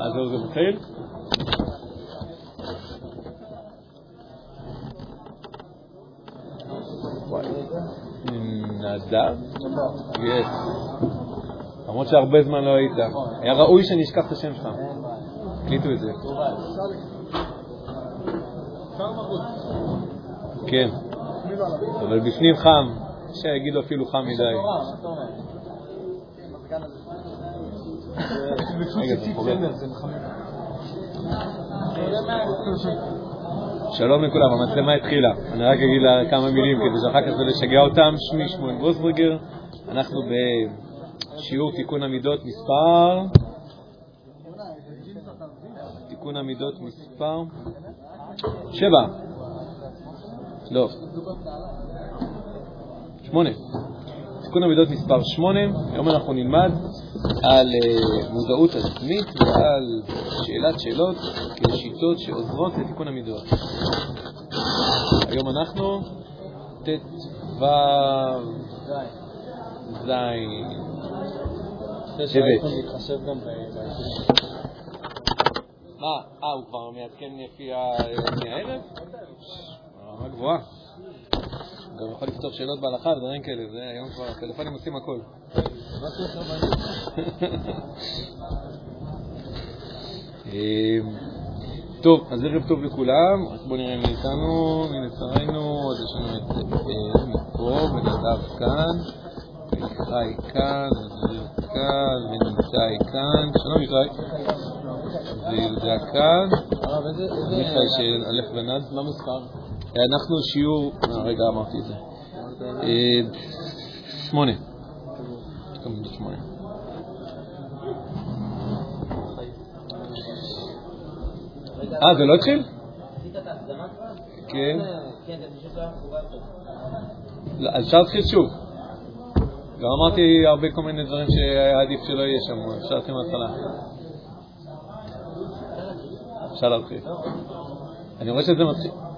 אז זה מתחיל? נדב? יש. למרות שהרבה זמן לא היית. היה ראוי שאני אשכח את השם שלך. הקליטו את זה. כן. אבל בפנים חם. שיגידו אפילו חם מדי. שלום לכולם, המצלמה התחילה. אני רק אגיד לה כמה מילים כדי שאחר כך זה לשגע אותם. שמי שמואל גרוסברגר, אנחנו בשיעור תיקון המידות מספר... תיקון המידות מספר... שבע. לא. שמונה. תיקון המידות מספר שמונה. היום אנחנו נלמד על uh, מודעות עצמית ועל שאלת שאלות כשיטות שעוזרות לתיקון המידות. היום אנחנו ט"ו ז' מה? אה, הוא כבר מעדכן לפי הערב? רמה גבוהה. גם יכול לפתור שאלות בהלכה ודברים כאלה, זה היום כבר הטלפונים עושים הכל. טוב, אז ערב טוב לכולם, רק בואו נראה מי איתנו, מי לצערנו, עוד יש לנו את מפה, ונדב כאן, וישראל כאן, וזריר כאן, וניתאי כאן, שלום ישראל, ויהודה כאן, מיכאל של א' ונד, מה מספר? אנחנו שיעור, רגע אמרתי את זה, שמונה. אה, זה לא התחיל? כן. אז אפשר להתחיל שוב. גם אמרתי הרבה כל מיני דברים שהיה עדיף שלא יהיה שם, אפשר להתחיל מההתחלה. אפשר להתחיל. אני רואה שזה מתחיל.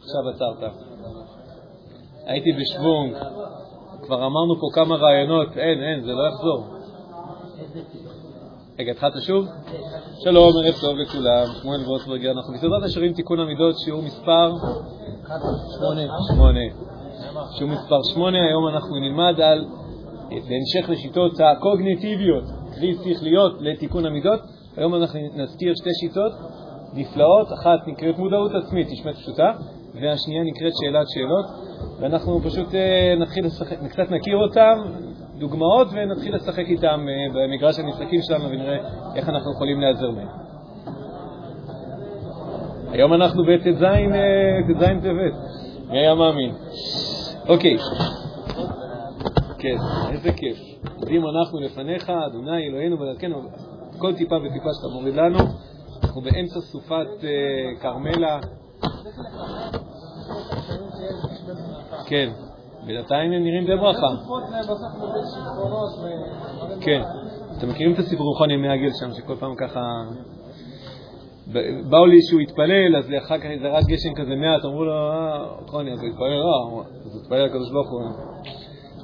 עכשיו עצרת. הייתי בשוונג, כבר אמרנו פה כמה רעיונות, אין, אין, זה לא יחזור. רגע, התחלת שוב? שלום, ערב טוב לכולם, שמואל וורצברגר, אנחנו בסדרת השירים תיקון המידות, שיעור מספר? שמונה. שיעור מספר שמונה, היום אנחנו נלמד על, בהמשך לשיטות הקוגניטיביות, קרי שכליות לתיקון המידות, היום אנחנו נזכיר שתי שיטות נפלאות, אחת נקראת מודעות עצמית, נשמעת פשוטה, והשנייה נקראת שאלת שאלות, ואנחנו פשוט נתחיל לשחק, קצת נכיר אותם, דוגמאות, ונתחיל לשחק איתם במגרש המשחקים שלנו ונראה איך אנחנו יכולים להיעזר מהם. היום אנחנו בט"ז טבת, מי היה מאמין? אוקיי, כן, איזה כיף. אם אנחנו לפניך, אדוני אלוהינו בדרכנו, כל טיפה וטיפה שאתה מוריד לנו, אנחנו באמצע סופת כרמלה. כן, בינתיים הם נראים די ברכה. כן, אתם מכירים את הסיפור נכון ימי הגל שם, שכל פעם ככה... באו לי שהוא התפלל, אז אחר כך זרק גשם כזה מעט, אמרו לו, אה, חוני, אז הוא התפלל, לא, אז הוא התפלל לקדוש ברוך הוא.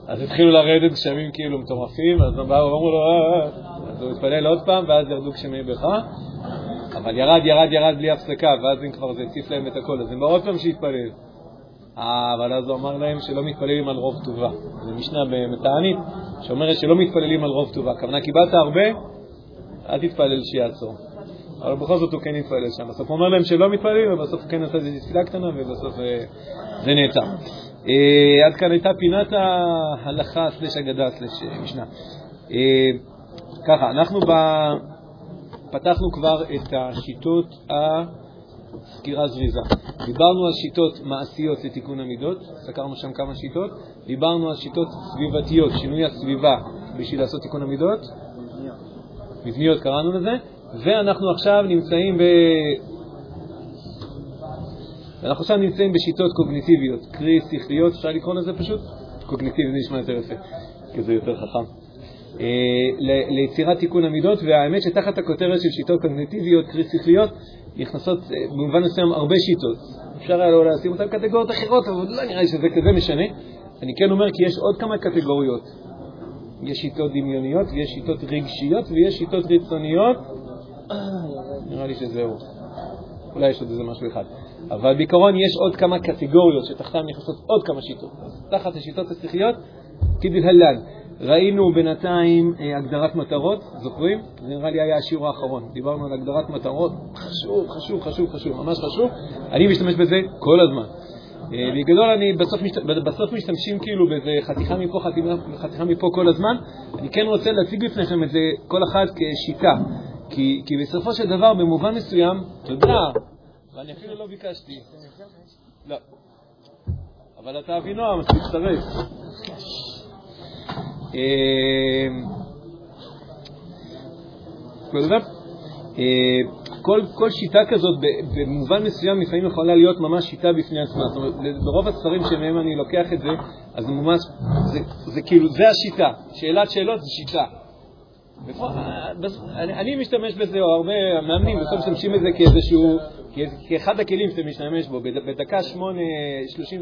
אז התחילו לרדת גשמים כאילו מטורפים, אז באו, אמרו לו, אה, אז הוא התפלל עוד פעם, ואז ירדו גשמי ברכה. אבל ירד, ירד, ירד בלי הפסקה, ואז אם כבר זה הציף להם את הכל, אז הם עוד פעם שיתפלל. אה, אבל אז הוא אמר להם שלא מתפללים על רוב טובה. זו משנה בתענית שאומרת שלא מתפללים על רוב טובה. הכוונה, קיבלת הרבה, אל תתפלל שיעצור. אבל בכל זאת הוא כן התפלל שם. בסוף הוא אומר להם שלא מתפללים, ובסוף הוא כן עשה איזו תפילה קטנה, ובסוף זה נעצר. עד כאן הייתה פינת ההלכה סלש אגדה סלש משנה. ככה, אנחנו פתחנו כבר את השיטות הסקירה זריזה. דיברנו על שיטות מעשיות לתיקון המידות, סקרנו שם כמה שיטות. דיברנו על שיטות סביבתיות, שינוי הסביבה בשביל לעשות תיקון המידות. מבניות קראנו לזה. ואנחנו עכשיו נמצאים ב... אנחנו עכשיו נמצאים בשיטות קוגניטיביות, קרי שכליות, אפשר לקרוא לזה פשוט? קוגניטיבי, זה נשמע יותר יפה, כי זה יותר חכם. ליצירת תיקון המידות, והאמת שתחת הכותרת של שיטות קוגניטיביות, קרי שכליות, נכנסות במובן מסוים הרבה שיטות. אפשר היה לא לשים אותן קטגוריות אחרות, אבל לא נראה לי שזה כזה משנה. אני כן אומר כי יש עוד כמה קטגוריות יש שיטות דמיוניות ויש שיטות רגשיות ויש שיטות חיצוניות. נראה לי שזהו. אולי יש עוד איזה משהו אחד. אבל בעיקרון יש עוד כמה קטגוריות שתחתן נכנסות עוד כמה שיטות. תחת השיטות השכליות, כדלהלן. ראינו בינתיים אה, הגדרת מטרות, זוכרים? זה נראה לי היה השיעור האחרון. דיברנו על הגדרת מטרות, חשוב, חשוב, חשוב, חשוב, ממש חשוב. אני משתמש בזה כל הזמן. אה, בגדול אני בסוף, משת... בסוף משתמשים כאילו באיזה חתיכה מפה, חתיכה, מפה כל הזמן. אני כן רוצה להציג בפניכם את זה כל אחד כשיטה. כי, כי בסופו של דבר, במובן מסוים, תודה, ואני אפילו לא ביקשתי. לא. אבל אתה אבינועם, אז תצטרף. אה, כל, כל שיטה כזאת במובן מסוים לפעמים יכולה להיות ממש שיטה בפני עצמה. זאת אומרת, ברוב הספרים שמהם אני לוקח את זה, אז ממש, זה, זה כאילו, זה השיטה. שאלת שאלות זה שיטה. אני, משתמש בזה, או הרבה מאמנים בסוף משתמשים בזה כאיזשהו, כאחד הכלים שאתה משתמש בו. בדקה 8.34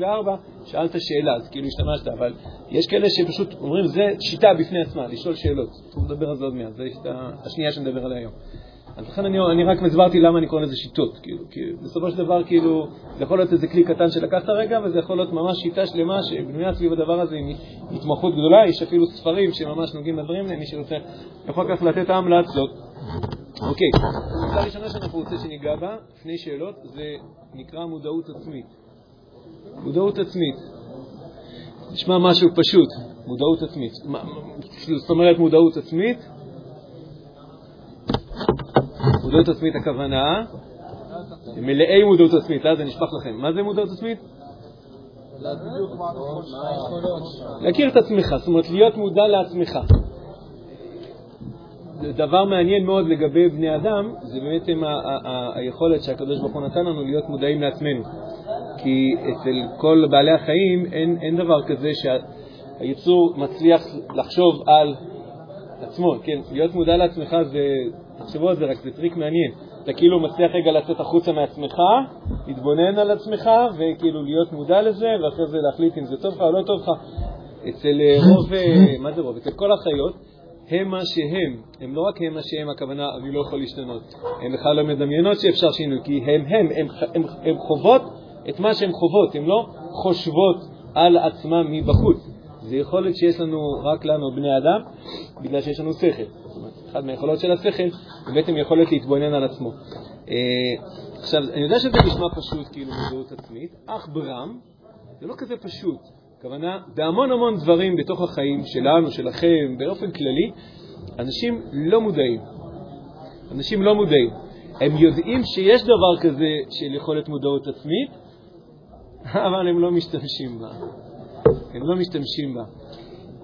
שאלת שאלה, אז כאילו השתמשת, אבל יש כאלה שפשוט אומרים, זה שיטה בפני עצמה, לשאול שאלות. נדבר על זה עוד מעט, זו השנייה שנדבר עליה היום. אז לכן אני, אני רק הסברתי למה אני קורא לזה שיטות, כאילו, כי בסופו של דבר, כאילו, זה יכול להיות איזה כלי קטן שלקחת רגע, וזה יכול להיות ממש שיטה שלמה שבנויה סביב הדבר הזה עם התמחות גדולה, יש אפילו ספרים שממש נוגעים לדברים האלה, מי שרוצה יכול כך לתת המלצות. אוקיי, הנקודה הראשונה שאנחנו רוצים שניגע בה, לפני שאלות, זה נקרא מודעות עצמית. מודעות עצמית. נשמע משהו פשוט, מודעות עצמית. זאת אומרת מודעות עצמית, מודעות עצמית הכוונה, מלאי מודעות עצמית, אז זה נשפך לכם. מה זה מודעות עצמית? להכיר את עצמך, זאת אומרת להיות מודע לעצמך. דבר מעניין מאוד לגבי בני אדם, זה בעצם היכולת שהקדוש ברוך הוא נתן לנו להיות מודעים לעצמנו. כי אצל כל בעלי החיים אין, אין דבר כזה שהיצור מצליח לחשוב על עצמו, כן, להיות מודע לעצמך זה, תחשבו על זה רק, זה טריק מעניין. אתה כאילו מצליח רגע לצאת החוצה מעצמך, להתבונן על עצמך, וכאילו להיות מודע לזה, ואחרי זה להחליט אם זה טוב לך או לא טוב לך. אצל אה, רוב, אה, מה זה רוב? אצל כל החיות, הם מה שהם. הם לא רק הם מה שהם, הכוונה, אני לא יכול להשתנות. הם בכלל לא מדמיינות שאפשר שינוי, כי הם הם, הם, הם, הם חוות את מה שהן חוות, הן לא חושבות על עצמן מבחוץ. זו יכולת שיש לנו, רק לנו, בני אדם, בגלל שיש לנו שכל. זאת אומרת, אחת מהיכולות של השכל היא בעצם יכולת להתבונן על עצמו. אה, עכשיו, אני יודע שזה נשמע פשוט, כאילו, מודעות עצמית, אך ברם, זה לא כזה פשוט. הכוונה, בהמון המון דברים בתוך החיים שלנו, שלכם, באופן כללי, אנשים לא מודעים. אנשים לא מודעים. הם יודעים שיש דבר כזה של יכולת מודעות עצמית, אבל הם לא משתמשים בה. הם לא משתמשים בה.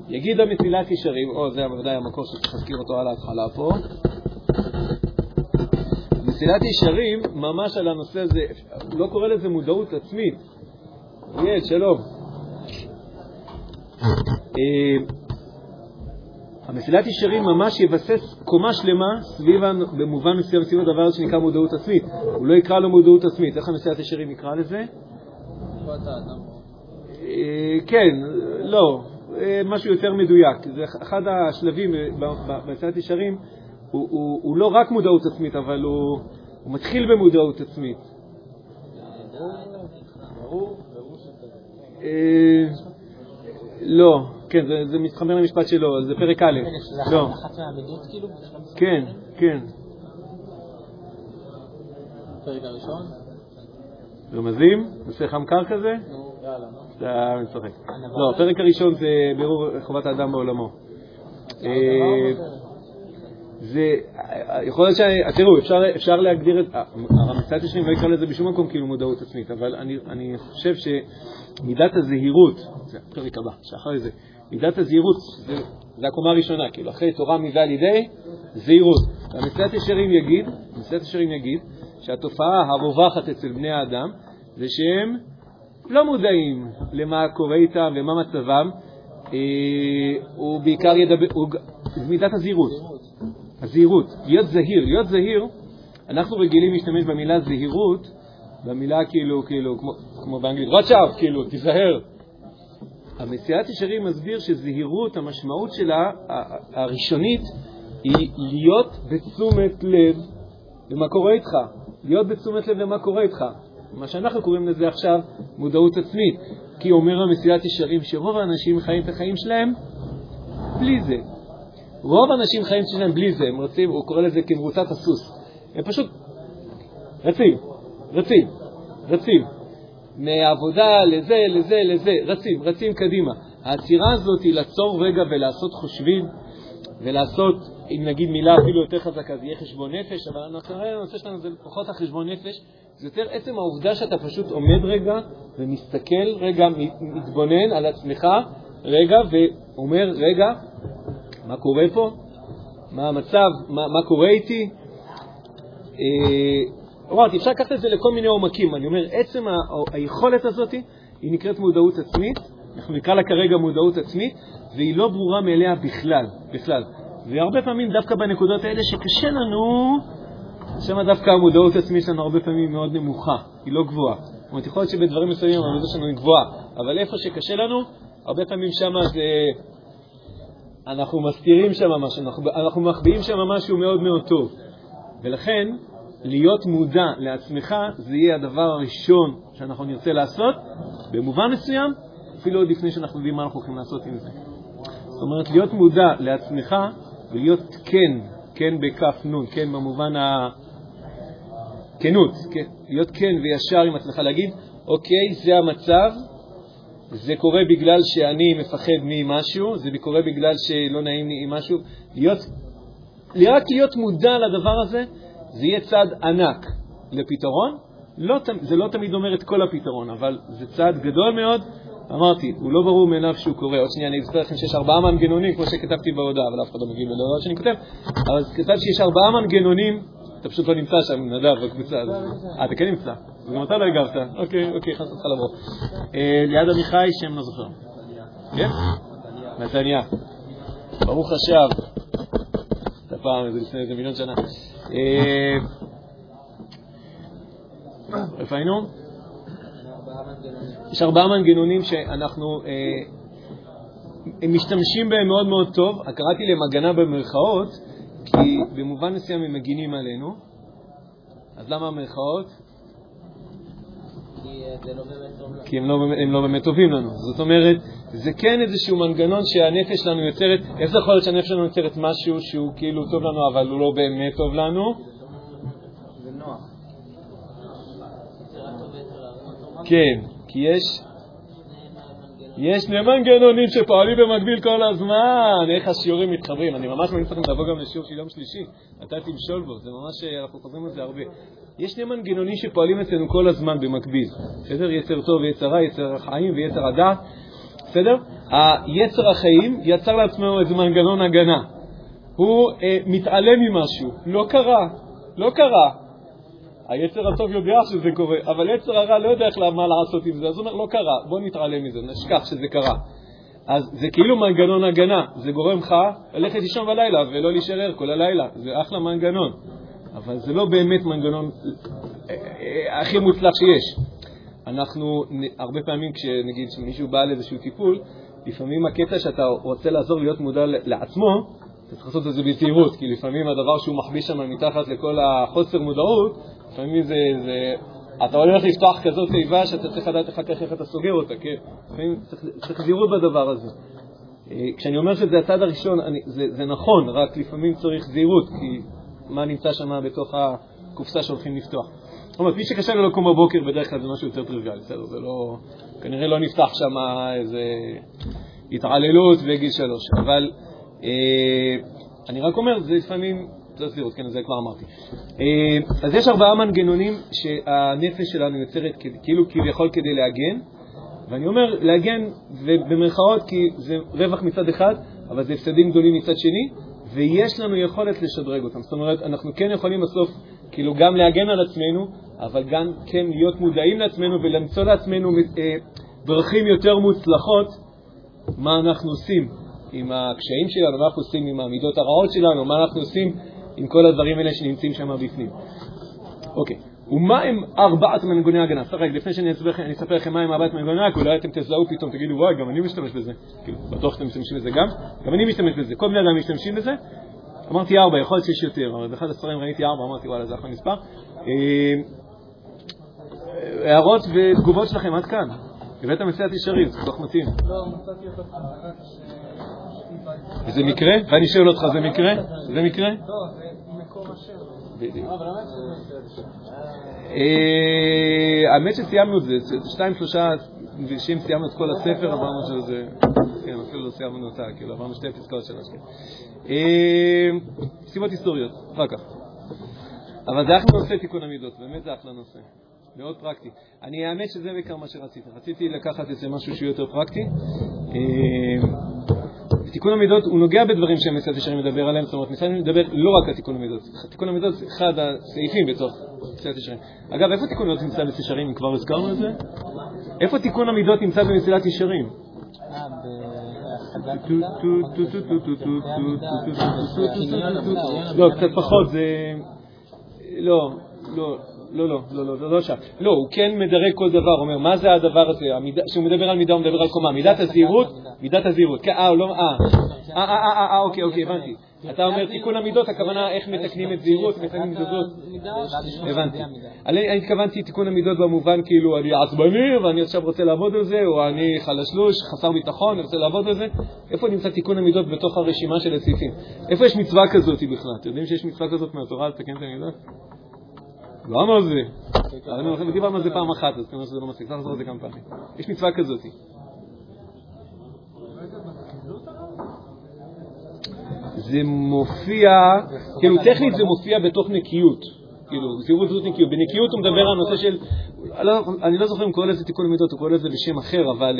יגיד המסילת ישרים, או זה בוודאי המקור שצריך להזכיר אותו על ההתחלה פה. מסילת ישרים, ממש על הנושא הזה, לא קורא לזה מודעות עצמית. אריאל, שלום. אה, המסילת ישרים ממש יבסס קומה שלמה סביב, במובן מסוים סביב הדבר הזה שנקרא מודעות עצמית. הוא לא יקרא לו מודעות עצמית. איך המסילת ישרים יקרא לזה? אה, כן, לא, אה, משהו יותר מדויק. זה אחד השלבים במסילת ישרים, הוא, הוא, הוא לא רק מודעות עצמית, אבל הוא, הוא מתחיל במודעות עצמית. אה, לא, כן, זה, זה מתחבר למשפט שלו, זה פרק א', לא. כן, כן. פרק הראשון? רמזים? נושא חמקר כזה? יאללה, נו. אתה משחק. לא, הפרק הראשון זה בירור חובת האדם בעולמו. אה, זה, יכול להיות ש... תראו, אפשר, אפשר להגדיר את... המצאת השנים לא יקרא לזה בשום מקום כאילו מודעות עצמית, אבל אני, אני חושב שמידת הזהירות, זה הפרק הבא, שאחרי זה, מידת הזהירות זה, זה הקומה הראשונה, כאילו אחרי תורה מזה על ידי זהירות. והמצאת ישרים יגיד, מצאת ישרים יגיד שהתופעה הרווחת אצל בני האדם זה שהם לא מודעים למה קורה איתם ומה מצבם, אה, הוא בעיקר ידבר, הוא, מידת הזהירות. הזהירות, להיות זהיר, להיות זהיר, אנחנו רגילים להשתמש במילה זהירות, במילה כאילו, כאילו, כמו, כמו באנגלית, out, כאילו, תיזהר. המסיעת ישרים מסביר שזהירות, המשמעות שלה, הראשונית, היא להיות בתשומת לב למה קורה איתך, להיות בתשומת לב למה קורה איתך. מה שאנחנו קוראים לזה עכשיו מודעות עצמית, כי אומר המסיעת ישרים שרוב האנשים חיים את החיים שלהם בלי זה. רוב האנשים חיים שלהם בלי זה, הם רצים, הוא קורא לזה כמרוצת הסוס. הם פשוט רצים, רצים, רצים. מעבודה לזה, לזה, לזה, רצים, רצים קדימה. העצירה הזאת היא לעצור רגע ולעשות חושבים ולעשות, אם נגיד מילה אפילו יותר חזקה, זה יהיה חשבון נפש, אבל הנושא שלנו זה פחות החשבון נפש, זה יותר עצם העובדה שאתה פשוט עומד רגע ומסתכל רגע, מתבונן על עצמך רגע ואומר, רגע, מה קורה פה? מה המצב? מה, מה קורה איתי? אה, אמרתי, אפשר לקחת את זה לכל מיני עומקים. אני אומר, עצם היכולת הזאת היא נקראת מודעות עצמית, אנחנו נקרא לה כרגע מודעות עצמית, והיא לא ברורה מאליה בכלל, בכלל. והרבה פעמים דווקא בנקודות האלה שקשה לנו, שם דווקא המודעות העצמית שלנו הרבה פעמים מאוד נמוכה, היא לא גבוהה. זאת אומרת, יכול להיות שבדברים מסוימים המודעות שלנו היא גבוהה, אבל איפה שקשה לנו, הרבה פעמים שם זה... אנחנו מסתירים שם משהו, אנחנו, אנחנו מחביאים שם משהו מאוד מאוד טוב. ולכן, להיות מודע לעצמך זה יהיה הדבר הראשון שאנחנו נרצה לעשות, במובן מסוים, אפילו עוד לפני שאנחנו יודעים מה אנחנו הולכים לעשות עם זה. זאת אומרת, להיות מודע לעצמך ולהיות כן, כן בכף נון, כן במובן ה... כנות, כן, להיות כן וישר עם עצמך, להגיד, אוקיי, זה המצב, זה קורה בגלל שאני מפחד ממשהו, זה קורה בגלל שלא נעים לי עם משהו. להיות, רק להיות מודע לדבר הזה, זה יהיה צעד ענק לפתרון. לא, זה לא תמיד אומר את כל הפתרון, אבל זה צעד גדול מאוד. אמרתי, הוא לא ברור מאליו שהוא קורה. עוד שנייה אני אספר לכם שיש ארבעה מנגנונים, כמו שכתבתי בהודעה, אבל אף אחד לא מגיב לדבר שאני כותב. אבל כתבתי שיש ארבעה מנגנונים, אתה פשוט לא נמצא שם, נדב, בקבוצה הזאת. אה, אתה כן נמצא. וגם אתה לא הגבת. אוקיי, אוקיי, חס אותך לבוא. אה, ליד עמיחי, שם לא זוכר. כן? נתניה. ברוך השב. את הפעם, זה לפני איזה מיליון שנה. אה, איפה היינו? יש ארבעה מנגנונים שאנחנו אה, משתמשים בהם מאוד מאוד טוב. קראתי להם הגנה במרכאות, כי במובן מסוים הם מגינים עלינו. אז למה המרכאות? כי הם לא, הם לא באמת טובים לנו. זאת אומרת, זה כן איזשהו מנגנון שהנפש שלנו יוצרת, איך זה יכול להיות שהנפש שלנו יוצרת משהו שהוא כאילו טוב לנו, אבל הוא לא באמת טוב לנו? זה נוח. כן, כי יש... יש שני מנגנונים שפועלים במקביל כל הזמן, איך השיעורים מתחברים. אני ממש לכם לבוא גם לשיעור של יום שלישי, נתתי עם שולבו, זה ממש, אנחנו חוזרים על זה הרבה. יש שני מנגנונים שפועלים אצלנו כל הזמן במקביל, בסדר? יצר טוב ויצר רע, יצר החיים ויצר הדעת, בסדר? היצר החיים יצר לעצמו איזה מנגנון הגנה. הוא אה, מתעלם ממשהו, לא קרה, לא קרה. היצר הטוב יודע שזה קורה, אבל יצר הרע לא יודע איך מה לעשות עם זה, אז הוא אומר, לא קרה, בוא נתעלם מזה, נשכח שזה קרה. אז זה כאילו מנגנון הגנה, זה גורם לך ללכת לישון בלילה ולא להישאר ער כל הלילה, זה אחלה מנגנון. אבל זה לא באמת מנגנון אה, אה, הכי מוצלח שיש. אנחנו, הרבה פעמים כשנגיד שמישהו בא לאיזשהו טיפול, לפעמים הקטע שאתה רוצה לעזור להיות מודע לעצמו, אתה צריך לעשות את זה בזהירות, כי לפעמים הדבר שהוא מחביא שם מתחת לכל החוסר מודעות, לפעמים זה, זה אתה הולך לפתוח כזאת תיבה שאתה צריך לדעת אחר כך איך אתה סוגר אותה, כן? לפעמים צריך, זהירות בדבר הזה. אה, כשאני אומר שזה הצד הראשון, אני, זה, זה נכון, רק לפעמים צריך זהירות, כי מה נמצא שם בתוך הקופסה שהולכים לפתוח. זאת אומרת, מי שקשה לו לקום בבוקר, בדרך כלל זה משהו יותר טריוויאלי, בסדר? זה לא... כנראה לא נפתח שם איזה התעללות בגיל שלוש. אבל אה, אני רק אומר, זה לפעמים... צריך לראות, כן, זה כבר אמרתי. אה, אז יש ארבעה מנגנונים שהנפש שלנו יוצרת כאילו כביכול כדי להגן, ואני אומר להגן במרכאות כי זה רווח מצד אחד, אבל זה הפסדים גדולים מצד שני, ויש לנו יכולת לשדרג אותם. זאת אומרת, אנחנו כן יכולים בסוף כאילו גם להגן על עצמנו, אבל גם כן להיות מודעים לעצמנו ולמצוא לעצמנו אה, דרכים יותר מוצלחות מה אנחנו עושים עם הקשיים שלנו, מה אנחנו עושים עם המידות הרעות שלנו, מה אנחנו עושים עם כל הדברים האלה שנמצאים שם בפנים. אוקיי, ומה הם ארבעת מנגוני ההגנה? סליחה, לפני שאני אספר לכם מה הם ארבעת מנגוני ההגנה, אולי אתם תזהו פתאום, תגידו, וואי, גם אני משתמש בזה. כאילו, בטוח שאתם משתמשים בזה גם. גם אני משתמש בזה, כל בני אדם משתמשים בזה. אמרתי ארבע, יכול להיות שיש יותר, אבל באחד הספרים ראיתי ארבע, אמרתי, וואלה, זה אחלה מספר. אה, הערות ותגובות שלכם עד כאן. הבאת מסיעת ישרים, זה כל כך מתאים. לא, מצאתי אותו זה מקרה? ואני שואל אותך, זה מקרה? זה מקרה? לא, זה. בדיוק. אה, האמת שסיימנו את זה, שתיים, שלושה מפגשים, סיימנו את כל הספר, עברנו שזה, כן, אפילו לא סיימנו אותה, כאילו, עברנו שתי פסקאות של השם. סיבות היסטוריות, אחר כך. אבל זה אחלה נושא תיקון המידות, באמת זה אחלה נושא. מאוד פרקטי. אני, האמת שזה בעיקר מה שרציתי. רציתי לקחת איזה משהו שהוא יותר פרקטי. אה, תיקון המידות הוא נוגע בדברים שהמסעד ישרים מדבר עליהם, זאת אומרת, מסעד מדבר לא רק על תיקון המידות. תיקון המידות זה אחד הסעיפים בתוך מסעד ישרים. אגב, איפה תיקון המידות נמצא במסעד ישרים, אם כבר הזכרנו את זה? איפה תיקון המידות נמצא במסילת ישרים? לא, קצת פחות, זה... לא, לא. לא, לא, לא, לא, לא שם. לא, הוא כן מדרג כל דבר, אומר, מה זה הדבר הזה? כשהוא מדבר על מידה, הוא מדבר על קומה. מידת הזהירות, מידת הזהירות. אה, הוא לא, אה, אה, אה, אה, אוקיי, אוקיי, הבנתי. אתה אומר תיקון המידות, הכוונה איך מתקנים את זהירות, מתקנים את זאת. הבנתי. אני התכוונתי תיקון המידות במובן כאילו אני עצבני ואני עכשיו רוצה לעבוד על זה, או אני חלשלוש, חסר ביטחון, אני רוצה לעבוד על זה. איפה נמצא תיקון המידות בתוך הרשימה של הסעיפים? איפה יש מצווה כזאת בכלל? אתם יודעים שיש מצווה כזאת מהתורה לתקן את המידות? למה זה? אני דיברנו על זה פעם אחת, אז כנראה שזה לא מספיק, צריך לעשות את זה כמה פעמים. יש מצווה כזאת. זה מופיע, כאילו טכנית זה מופיע בתוך נקיות. כאילו, זהירות זהות נקיות. בנקיות הוא מדבר על נושא של, אני לא זוכר אם קורא לזה תיקון המידות, הוא קורא לזה בשם אחר, אבל,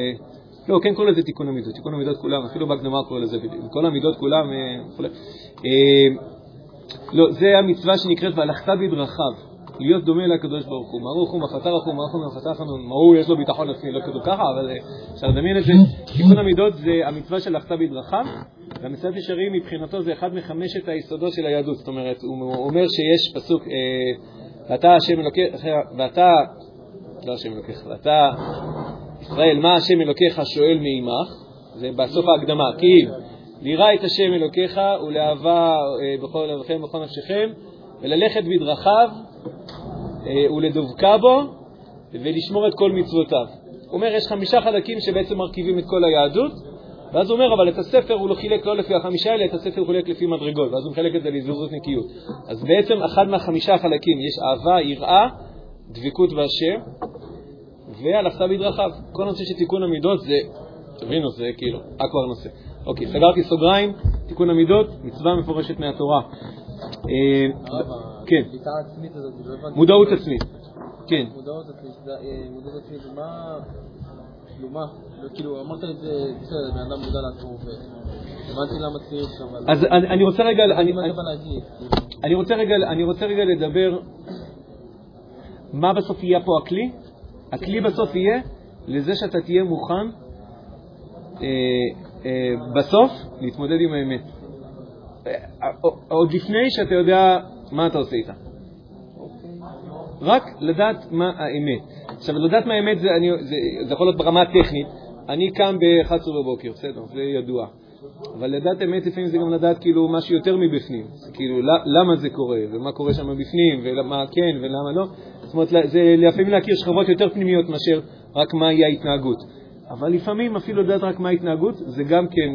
לא, כן קורא לזה תיקון המידות, תיקון המידות כולם, אפילו בהקדמה קורא לזה, כל המידות כולם וכו'. לא, זה המצווה שנקראת והלכת בדרכיו. להיות דומה לקדוש ברוך הוא. ברוך הוא מחתה רחום, ברוך הוא מחתה חנון. הוא יש לו ביטחון עצמי, לא כתוב ככה, אבל אה, אפשר לדמיין את זה. תיקון המידות זה המצווה של לחטא בדרכיו, והמצוות ישרים מבחינתו זה אחד מחמשת היסודות של היהדות. זאת אומרת, הוא אומר שיש פסוק, אה, ואתה השם אלוקיך, ואתה, לא השם אלוקיך, ואתה, ישראל, מה השם אלוקיך שואל מעמך? זה בסוף ההקדמה, כי לירא את השם אלוקיך ולאהבה אה, בכל לבכם ובכל נפשכם וללכת בדרכיו ולדבקה בו ולשמור את כל מצוותיו. הוא אומר, יש חמישה חלקים שבעצם מרכיבים את כל היהדות, ואז הוא אומר, אבל את הספר הוא לא חילק לא לפי החמישה האלה, את הספר הוא חילק לפי מדרגות, ואז הוא מחלק את זה לזהירות נקיות. אז בעצם אחד מהחמישה חלקים, יש אהבה, יראה, דבקות והשם, והלכת בדרכיו. כל הנושא של תיקון המידות זה, תבינו, זה כאילו, אקוור נושא. אוקיי, סגרתי סוגריים, תיקון המידות, מצווה מפורשת מהתורה. אה, כן. מודעות עצמית. כן. מודעות עצמית, אה, מודעות עצמית, מה... כאילו מה? כאילו, אמרת את זה, בסדר, בן אדם מודע לעצמו, הבנתי למה צריך. אז אני רוצה רגע... כאילו? אני רוצה רגע לדבר מה בסוף יהיה פה הכלי. הכלי בסוף יהיה לזה שאתה תהיה מוכן אה, בסוף להתמודד עם האמת. עוד לפני שאתה יודע מה אתה עושה איתה. רק לדעת מה האמת. עכשיו, לדעת מה האמת זה, אני, זה, זה יכול להיות ברמה הטכנית. אני קם ב-11 בבוקר, בסדר, זה ידוע. אבל לדעת אמת לפעמים זה גם לדעת כאילו משהו יותר מבפנים. כאילו, למה זה קורה, ומה קורה שם בפנים, ומה כן ולמה לא. זאת אומרת, זה לפעמים להכיר שכבות יותר פנימיות מאשר רק מהי ההתנהגות. אבל לפעמים אפילו לדעת רק מה ההתנהגות, זה גם כן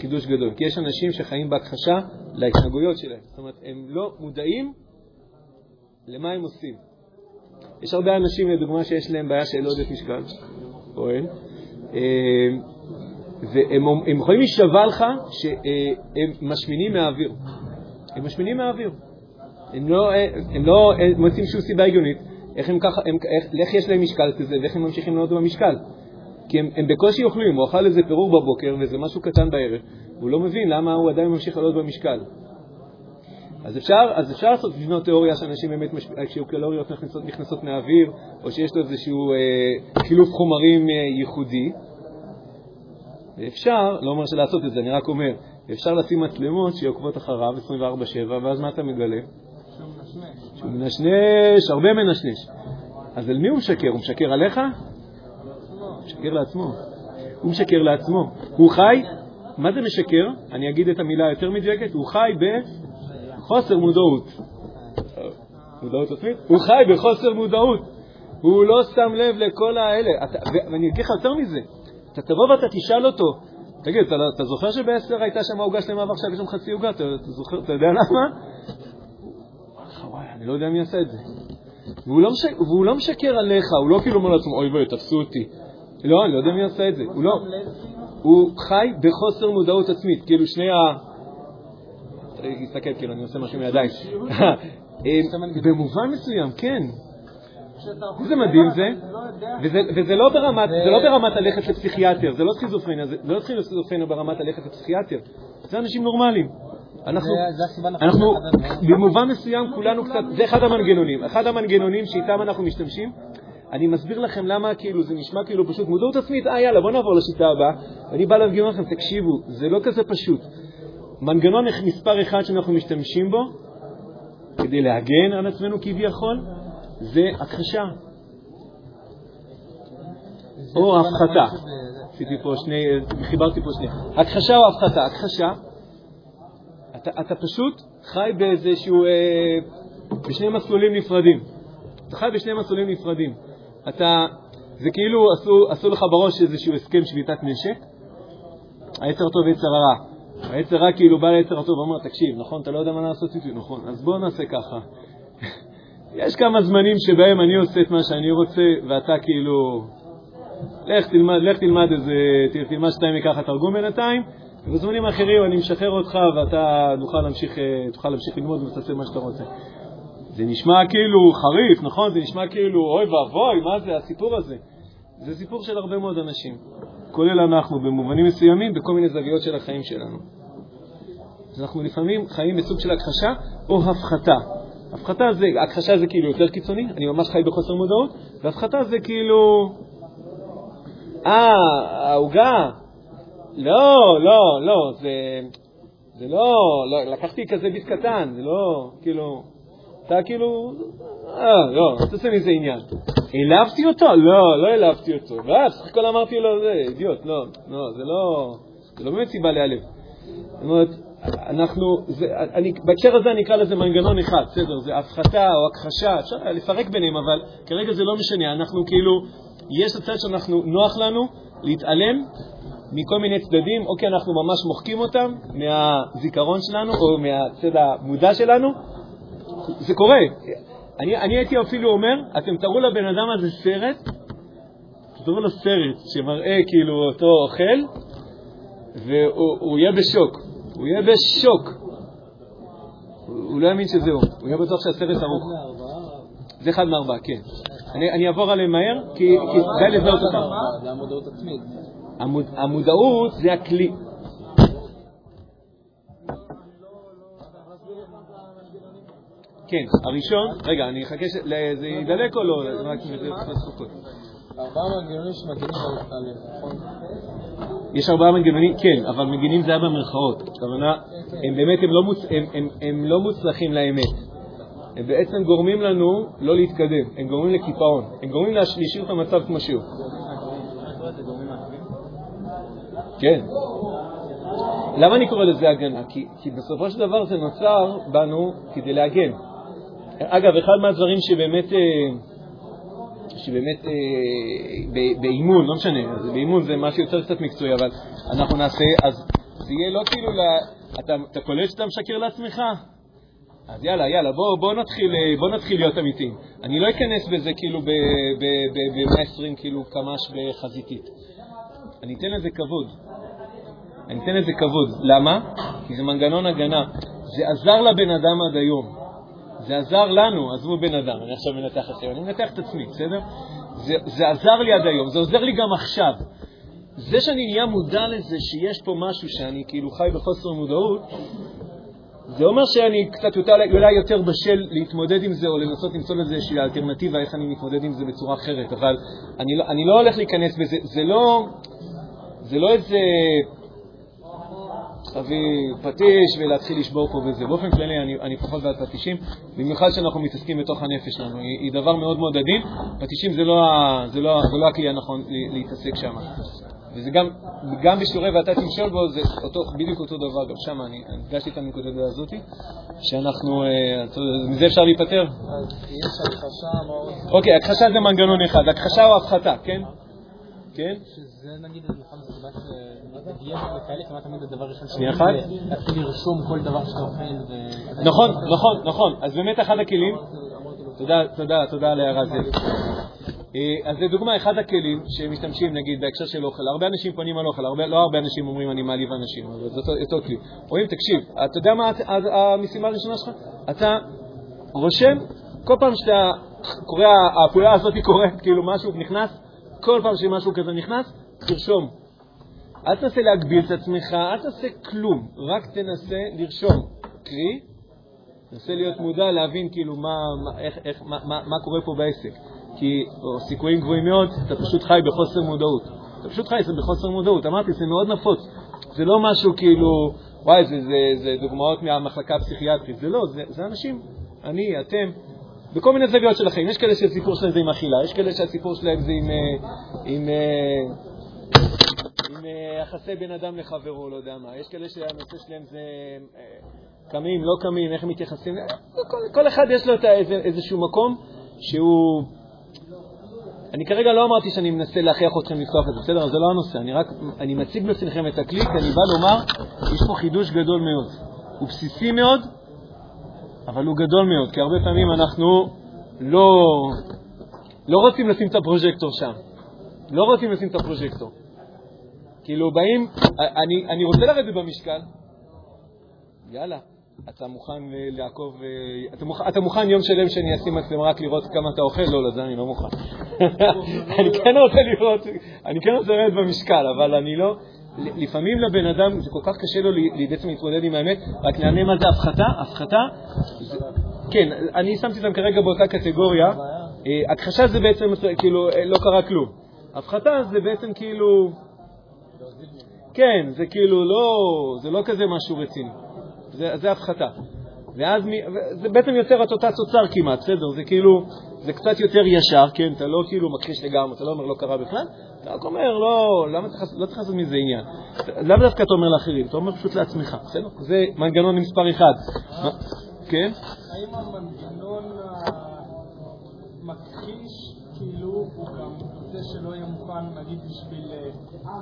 חידוש גדול, כי יש אנשים שחיים בהכחשה להתנהגויות שלהם. זאת אומרת, הם לא מודעים למה הם עושים. יש הרבה אנשים, לדוגמה, שיש להם בעיה של עודף משקל, או אין, אה, והם יכולים להישבע לך שהם משמינים מהאוויר. הם משמינים מהאוויר. הם לא, הם לא מוצאים שום סיבה הגיונית איך, הם ככה, הם, איך, איך יש להם משקל כזה ואיך הם ממשיכים לעלות במשקל. כי הם, הם בקושי אוכלים, הוא אכל איזה פירור בבוקר וזה משהו קטן בערב, והוא לא מבין למה הוא עדיין ממשיך לעלות במשקל. אז אפשר, אז אפשר לעשות לבנות תיאוריה שאנשים באמת, מש... כשקלוריות נכנסות, נכנסות מהאוויר, או שיש לו איזשהו אה, חילוף חומרים אה, ייחודי. ואפשר, לא אומר שלעשות את זה, אני רק אומר, אפשר לשים מצלמות שעוקבות אחריו 24/7, ואז מה אתה מגלה? שהוא מנשנש, הרבה מנשנש. אז על מי הוא משקר? הוא משקר עליך? משקר לעצמו. הוא משקר לעצמו. הוא חי, מה זה משקר? אני אגיד את המילה היותר מדויקת, הוא חי בחוסר מודעות. מודעות עצמית? הוא חי בחוסר מודעות. הוא לא שם לב לכל האלה. ואני אגיד לך יותר מזה, אתה תבוא ואתה תשאל אותו, תגיד, אתה, אתה זוכר שבעשר הייתה שם עוגה שלמה ועכשיו יש שם חצי עוגה? אתה, אתה, זוכר, אתה יודע למה? וואי, אני לא יודע מי עשה את זה. והוא לא, משק, והוא לא משקר עליך, הוא לא כאילו אומר לעצמו, אוי ואי, תפסו אותי. לא, אני לא יודע מי עשה את זה. הוא לא... הוא חי בחוסר מודעות עצמית. כאילו שני ה... תסתכל, כאילו, אני עושה משהו מידיים. במובן מסוים, כן. איזה מדהים זה, וזה לא ברמת, זה לא ברמת ללכת לפסיכיאטר, זה לא סכיזופרניה, זה לא סכיזופרניה ברמת ללכת לפסיכיאטר, זה אנשים נורמליים. אנחנו במובן מסוים כולנו קצת, זה אחד המנגנונים, אחד המנגנונים שאיתם אנחנו משתמשים. אני מסביר לכם למה כאילו זה נשמע כאילו פשוט מודעות עצמית, אה יאללה בוא נעבור לשיטה הבאה, ואני בא להדגים לכם, תקשיבו, זה לא כזה פשוט. מנגנון מספר אחד שאנחנו משתמשים בו כדי להגן על עצמנו כביכול, זה הכחשה. או הפחתה. עשיתי פה שני, חיברתי פה שני. הכחשה או הפחתה? הכחשה, אתה, אתה פשוט חי באיזשהו, אה, בשני מסלולים נפרדים. אתה חי בשני מסלולים נפרדים. אתה, זה כאילו עשו, עשו לך בראש איזשהו הסכם שביתת נשק, היצר טוב ויצר הרע. היצר רע כאילו בא ליצר הטוב ואומר, תקשיב, נכון, אתה לא יודע מה לעשות איתי, נכון, אז בוא נעשה ככה. יש כמה זמנים שבהם אני עושה את מה שאני רוצה, ואתה כאילו, לך תלמד, לך תלמד איזה, תלמד שתיים מככה תרגום בינתיים, ובזמנים אחרים אני משחרר אותך ואתה תוכל להמשיך, אה, תוכל להמשיך ללמוד ותעשה מה שאתה רוצה. זה נשמע כאילו חריף, נכון? זה נשמע כאילו, אוי ואבוי, מה זה הסיפור הזה? זה סיפור של הרבה מאוד אנשים, כולל אנחנו, במובנים מסוימים, בכל מיני זוויות של החיים שלנו. אז אנחנו לפעמים חיים בסוג של הכחשה או הפחתה. הפחתה זה, הכחשה זה כאילו יותר קיצוני, אני ממש חי בחוסר מודעות, והפחתה זה כאילו, אה, העוגה, לא, לא, לא, זה, זה לא, לא, לקחתי כזה ביס קטן, זה לא, כאילו, אתה כאילו, אה, לא, אל תעשה מזה עניין. העלבתי אותו? לא, לא העלבתי אותו. ואז סך הכל אמרתי לו, זה אידיוט, לא, לא, זה לא, זה לא באמת סיבה להיעלב. זאת אומרת, אנחנו, זה, אני, בהקשר הזה אני אקרא לזה מנגנון אחד, בסדר, זה הפחתה או הכחשה, אפשר לפרק ביניהם, אבל כרגע זה לא משנה, אנחנו כאילו, יש הצד שאנחנו, נוח לנו להתעלם מכל מיני צדדים, או כי אנחנו ממש מוחקים אותם מהזיכרון שלנו או מהצד המודע שלנו, זה קורה. אני, אני הייתי אפילו אומר, אתם תראו לבן אדם הזה סרט, תראו לו סרט שמראה כאילו אותו אוכל, והוא יהיה בשוק. הוא יהיה בשוק. הוא לא יאמין שזהו, הוא יהיה בטוח שהסרט ארוך. זה אחד מארבעה, כן. אני אעבור עליהם מהר, כי די לזהות אותם. זה המודעות עצמית. המודעות זה הכלי. כן, הראשון, רגע, אני אחכה, זה ידלק או לא? רק סוכות. ארבעה מנגנונים שמגינים על... נכון? יש ארבעה מנגנונים, כן, אבל מגינים זה היה במרכאות. הכוונה, הם באמת, הם לא, מוצ... הם, הם, הם לא מוצלחים לאמת. הם בעצם גורמים לנו לא להתקדם, הם גורמים לקיפאון, הם גורמים להשאיר את המצב כמו שהוא. כן. למה אני קורא לזה הגנה? כי, כי בסופו של דבר זה נוצר בנו כדי להגן. אגב, אחד מהדברים שבאמת, אה, שבאמת אה, באימון, לא משנה, באימון זה משהו יותר קצת מקצועי, אבל אנחנו נעשה, אז זה יהיה לא כאילו, לה, אתה, אתה קולט שאתה משקר לעצמך? אז יאללה, יאללה, בוא, בוא, נתחיל, אה, בוא נתחיל להיות אמיתיים. אני לא אכנס בזה כאילו ב-120 כאילו קמ"ש בחזיתית. אני אתן לזה כבוד. אני אתן לזה כבוד. למה? כי זה מנגנון הגנה. זה עזר לבן אדם עד היום. זה עזר לנו, עזבו בן אדם, אני עכשיו מנתח אחר, אני מנתח את עצמי, בסדר? זה, זה עזר לי עד היום, זה עוזר לי גם עכשיו. זה שאני נהיה מודע לזה שיש פה משהו שאני כאילו חי בחוסר מודעות, זה אומר שאני קצת יותר, אולי יותר בשל להתמודד עם זה או לנסות למצוא לזה איזושהי אלטרנטיבה איך אני מתמודד עם זה בצורה אחרת, אבל אני לא, אני לא הולך להיכנס בזה, זה לא, זה לא איזה להביא פטיש ולהתחיל לשבור פה וזה. באופן כללי אני, אני פחות בעד פטישים, במיוחד שאנחנו מתעסקים בתוך הנפש שלנו. היא, היא דבר מאוד מאוד עדין. פטישים זה לא, זה לא, זה לא הכלי הנכון להתעסק שם. וזה גם, גם בשיעורי ואתה תמשול בו, זה אותו, בדיוק אותו דבר, גם שם אני הדגשתי את הנקודה הזאת, שאנחנו, אה, מזה אפשר להיפטר? יש הכחשה, מה? אוקיי, הכחשה זה מנגנון אחד, הכחשה או הפחתה, כן? כן? שזה נגיד כמעט תמיד הדבר הראשון שנייה אחת. להתחיל לרשום כל דבר שאתה אוכל. נכון, נכון, נכון. אז באמת אחד הכלים, תודה, תודה, תודה על ההערה הזאת. אה, אז זה דוגמה, אחד הכלים שמשתמשים, נגיד, בהקשר של אוכל. הרבה אנשים פונים על אוכל, הרבה, לא הרבה אנשים אומרים אני מעליב אנשים, אבל זה אותו, אותו כלי. רואים, תקשיב, אתה יודע מה המשימה הראשונה שלך? אתה רושם, כל פעם שאתה קורא, הפעולה הזאת קורית, כאילו משהו נכנס, כל פעם שמשהו כזה נכנס, תרשום. אל תנסה להגביל את עצמך, אל תעשה כלום, רק תנסה לרשום. קרי, תנסה להיות מודע, להבין כאילו מה, מה, איך, איך, מה, מה, מה קורה פה בעסק. כי או סיכויים גבוהים מאוד, אתה פשוט חי בחוסר מודעות. אתה פשוט חי בחוסר מודעות. אמרתי, זה מאוד נפוץ. זה לא משהו כאילו, וואי, זה, זה, זה דוגמאות מהמחלקה הפסיכיאטרית. זה לא, זה, זה אנשים, אני, אתם, בכל מיני זוויות של החיים. יש כאלה שהסיפור שלהם זה עם אכילה, יש כאלה שהסיפור שלהם זה עם, אה, עם, אה, עם, עם אה, יחסי בין אדם לחברו, לא יודע מה. יש כאלה שהנושא שלהם זה קמים, לא קמים, איך הם מתייחסים. כל, כל אחד יש לו איזשהו מקום שהוא... אני כרגע לא אמרתי שאני מנסה להכריח אתכם לפתוח את זה, בסדר? זה לא הנושא. אני רק, אני מציג בפניכם את הכלי, כי אני בא לומר, יש פה חידוש גדול מאוד. הוא בסיסי מאוד, אבל הוא גדול מאוד, כי הרבה פעמים אנחנו לא, לא רוצים לשים את הפרוז'קטור שם. לא רוצים לשים את הפרוז'קטור. כאילו באים, אני, אני רוצה לרדת במשקל, יאללה, אתה מוכן לעקוב, אתה מוכן, אתה מוכן יום שלם שאני אשים מצלמה רק לראות כמה אתה אוכל? לא, לזה אני לא מוכן. אני כן רוצה לראות, אני כן רוצה לרדת במשקל, אבל אני לא, לפעמים לבן אדם זה כל כך קשה לו בעצם להתמודד עם האמת, רק נענה מה זה הפחתה. הפחתה, כן, אני שמתי אותם כרגע באותה קטגוריה. אה, הכחשה זה בעצם כאילו אה, לא קרה כלום. הפחתה זה בעצם כאילו, כן, זה כאילו לא, זה לא כזה משהו רציני. זה, זה הפחתה. ואז זה בעצם יוצר את אותה תוצר כמעט, בסדר? זה כאילו, זה קצת יותר ישר, כן? אתה לא כאילו מכחיש לגמרי, אתה לא אומר לא קרה בכלל, אתה רק אומר, לא, למה צריך, לא צריך לעשות מזה עניין. למה דווקא אתה אומר לאחרים? אתה אומר פשוט לעצמך, בסדר? זה מנגנון מספר אחד. כן? האם המנגנון המכחיש, כאילו, הוא גם זה שלא יהיה מוכן, נגיד, בשביל...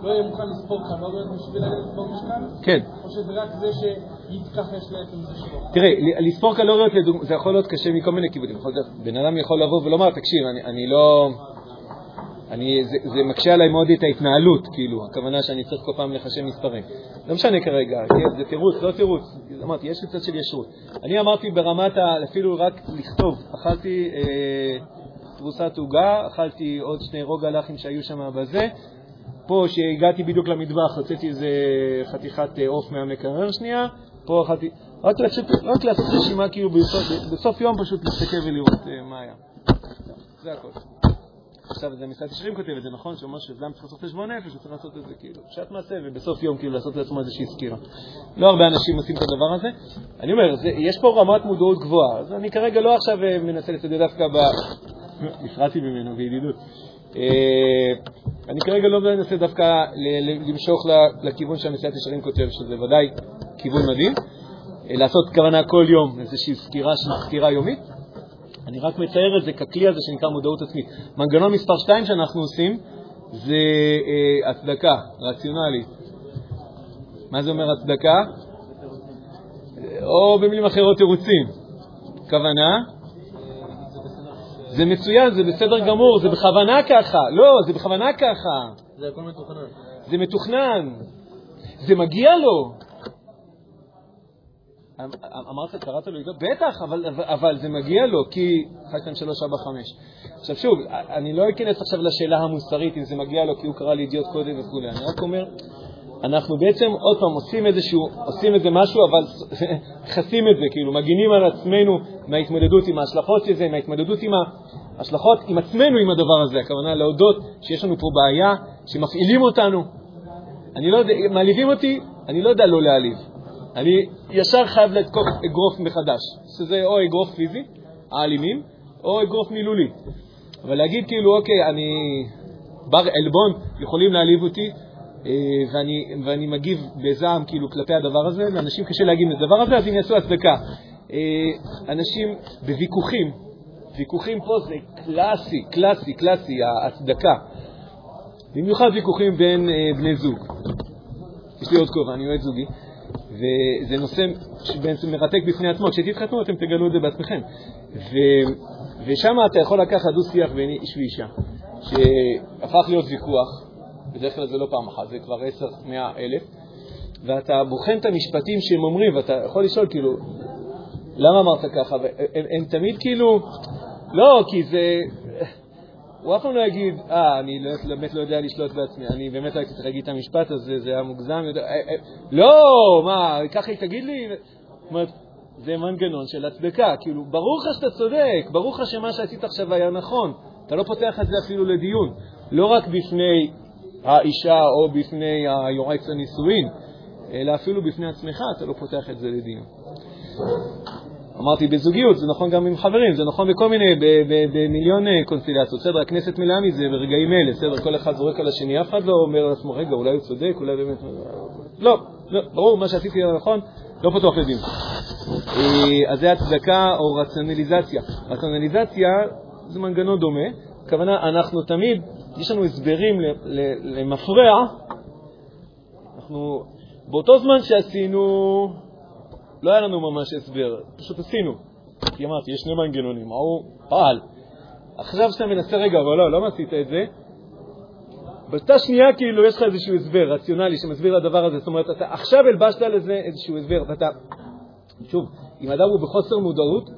לא יהיה מוכן לספור קלוריות בשביל לספור משקל? כן. או שזה רק זה שיתכחש לעצם זה שלו? תראה, לספור קלוריות זה יכול להיות קשה מכל מיני כיוונים. בן אדם יכול לבוא ולומר, תקשיב, אני, אני לא... אני, זה, זה מקשה עליי מאוד את ההתנהלות, כאילו, הכוונה שאני צריך כל פעם לחשב מספרים. לא משנה כרגע, כן, זה תירוץ, לא תירוץ. אמרתי, יש קצת של ישרות. אני אמרתי ברמת ה... אפילו רק לכתוב, אכלתי אה, תבוסת עוגה, אכלתי עוד שני רוגלחים שהיו שם בזה. פה, שהגעתי בדיוק למטבח, הוצאתי איזה חתיכת אה, עוף מהמקרר שנייה, פה אכלתי... רק, לעשות, רק לעשות רשימה, כאילו בסוף, בסוף יום פשוט להסתכל ולראות אה, מה היה. זה הכל. עכשיו, זה מסעד ישרים כותב את זה, נכון? שאומר שאדם צריך לעשות חשבון נפש, הוא צריך לעשות את זה כאילו פשט מעשה, ובסוף יום כאילו לעשות לעצמו איזושהי סקירה. לא הרבה אנשים עושים את הדבר הזה. אני אומר, זה, יש פה רמת מודעות גבוהה, אז אני כרגע לא עכשיו אה, מנסה לצדד דווקא ב... הפרעתי ממנו בידידות. אני כרגע לא מנסה דווקא למשוך לכיוון שהמסעד ישרים כותב, שזה ודאי כיוון מדהים. אה, לעשות כוונה כל יום איזושהי סקירה, סקירה יומית. אני רק מצייר את זה ככלי הזה שנקרא מודעות עצמית. מנגנון מספר 2 שאנחנו עושים זה אה, הצדקה רציונלית. מה זה אומר הצדקה? או במילים אחרות תירוצים. כוונה? זה מצוין, זה בסדר גמור, זה בכוונה ככה. לא, זה בכוונה ככה. זה הכל מתוכנן. זה מתוכנן. זה מגיע לו. אמ, אמ, אמרת, קראת לו עידו? בטח, אבל, אבל זה מגיע לו, כי 1, 2, 3, 4, 5. עכשיו שוב, אני לא אכנס עכשיו לשאלה המוסרית אם זה מגיע לו כי הוא קרא לי אידיוט קודם וכו', אני רק אומר, אנחנו בעצם עוד פעם עושים איזשהו, עושים איזה משהו, אבל חסים את זה, כאילו מגינים על עצמנו מההתמודדות עם ההשלכות של זה, מההתמודדות עם ההשלכות עם עצמנו עם הדבר הזה, הכוונה להודות שיש לנו פה בעיה, שמפעילים אותנו. אני לא יודע, מעליבים אותי, אני לא יודע לא להעליב. אני ישר חייב לתקוף אגרוף מחדש, שזה או אגרוף פיזי, האלימים, או אגרוף מילולי. אבל להגיד כאילו, אוקיי, אני בר עלבון, יכולים להעליב אותי, ואני, ואני מגיב בזעם כאילו כלפי הדבר הזה, לאנשים קשה להגיד את הדבר הזה, אז הם יעשו הצדקה. אה, אנשים בוויכוחים, ויכוחים פה זה קלאסי, קלאסי, קלאסי, ההצדקה. במיוחד ויכוחים בין אה, בני זוג. יש לי עוד כובע, אני יועץ זוגי, וזה נושא שבעצם מרתק בפני עצמו. כשתתחתנו אתם תגלו את זה בעצמכם. ו... ושם אתה יכול לקחת דו-שיח בין איש ואישה, שהפך להיות ויכוח, בדרך כלל זה לא פעם אחת, זה כבר עשר, מאה אלף, ואתה בוחן את המשפטים שהם אומרים, ואתה יכול לשאול, כאילו, למה אמרת ככה? הם, הם תמיד כאילו, לא, כי זה... הוא אף פעם לא יגיד, אה, אני לא, באמת לא יודע לשלוט בעצמי, אני באמת לא הייתי צריך להגיד את המשפט הזה, זה היה מוגזם. יודע, אה, אה, לא, מה, ככה היא תגיד לי? זה מנגנון של הצדקה. כאילו, ברור לך שאתה צודק, ברור לך שמה שעשית עכשיו היה נכון. אתה לא פותח את זה אפילו לדיון. לא רק בפני האישה או בפני היועץ הנישואין, אלא אפילו בפני עצמך אתה לא פותח את זה לדיון. אמרתי בזוגיות, זה נכון גם עם חברים, זה נכון בכל מיני, במיליון אה, קונסטילציות. בסדר, הכנסת מלאה מזה ברגעים אלה, בסדר, כל אחד זורק על השני, אף אחד לא אומר לעצמו, רגע, אולי הוא צודק, אולי באמת... לא, לא, ברור, מה שעשיתי היה נכון, לא פתוח לדיון. אה, אז זה הצדקה או רציונליזציה. רציונליזציה זה מנגנון דומה, הכוונה, אנחנו תמיד, יש לנו הסברים למפרע, אנחנו, באותו זמן שעשינו לא היה לנו ממש הסבר, פשוט עשינו. כי אמרתי, יש שני מנגנונים, ההוא פעל. עכשיו שאתה מנסה, רגע, אבל לא, למה עשית את זה? באותה שנייה כאילו יש לך איזשהו הסבר רציונלי שמסביר לדבר הזה. זאת אומרת, אתה עכשיו הלבשת לזה איזשהו הסבר, ואתה, שוב, אם אדם הוא בחוסר מודעות,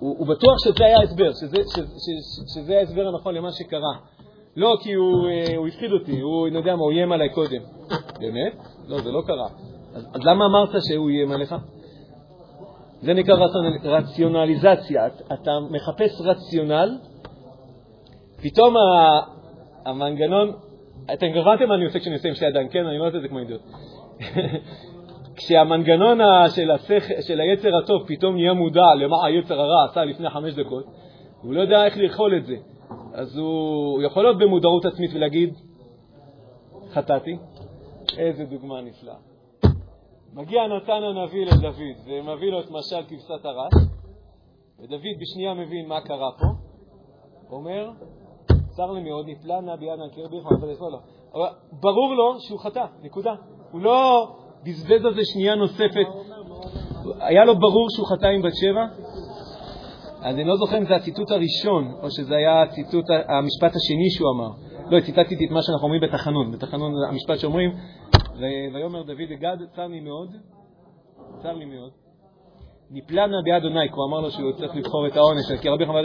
הוא, הוא בטוח שזה היה ההסבר, שזה, שזה, שזה, שזה ההסבר הנכון למה שקרה. לא כי הוא, אה, הוא הפחיד אותי, הוא, אני יודע מה, הוא איים עליי קודם. באמת? לא, זה לא קרה. אז, אז למה אמרת שהוא איים עליך? זה נקרא רציונליזציה. אתה מחפש רציונל, פתאום המנגנון, אתם כבר הבנתם מה אני עושה כשאני עושה עם שתי ידיים, כן? אני לא עושה את זה כמו אידיוט. כשהמנגנון של, השכ... של היצר הטוב פתאום נהיה מודע למה היצר הרע עשה לפני חמש דקות, הוא לא יודע איך לאכול את זה. אז הוא יכול להיות במודעות עצמית ולהגיד, חטאתי. איזה דוגמה נפלאה. מגיע נתן הנביא לדוד ומביא לו את משל כבשת הרש, ודוד בשנייה מבין מה קרה פה, אומר, צר לי מאוד, נפלא נא ביד הנקיר ביך ועבד לו. אבל ברור לו שהוא חטא, נקודה. הוא לא בזבז על זה שנייה נוספת. היה לו ברור שהוא חטא עם בת שבע? אז אני לא זוכר אם זה הציטוט הראשון, או שזה היה הציטוט, המשפט השני שהוא אמר. לא, ציטטתי את מה שאנחנו אומרים בתחנון. בתחנון המשפט שאומרים, ויאמר דוד לגד, צר לי מאוד, צר לי מאוד. נפלנה ביד אדוני, כי הוא אמר לו שהוא צריך לבחור את העונש, כי רבי חמד,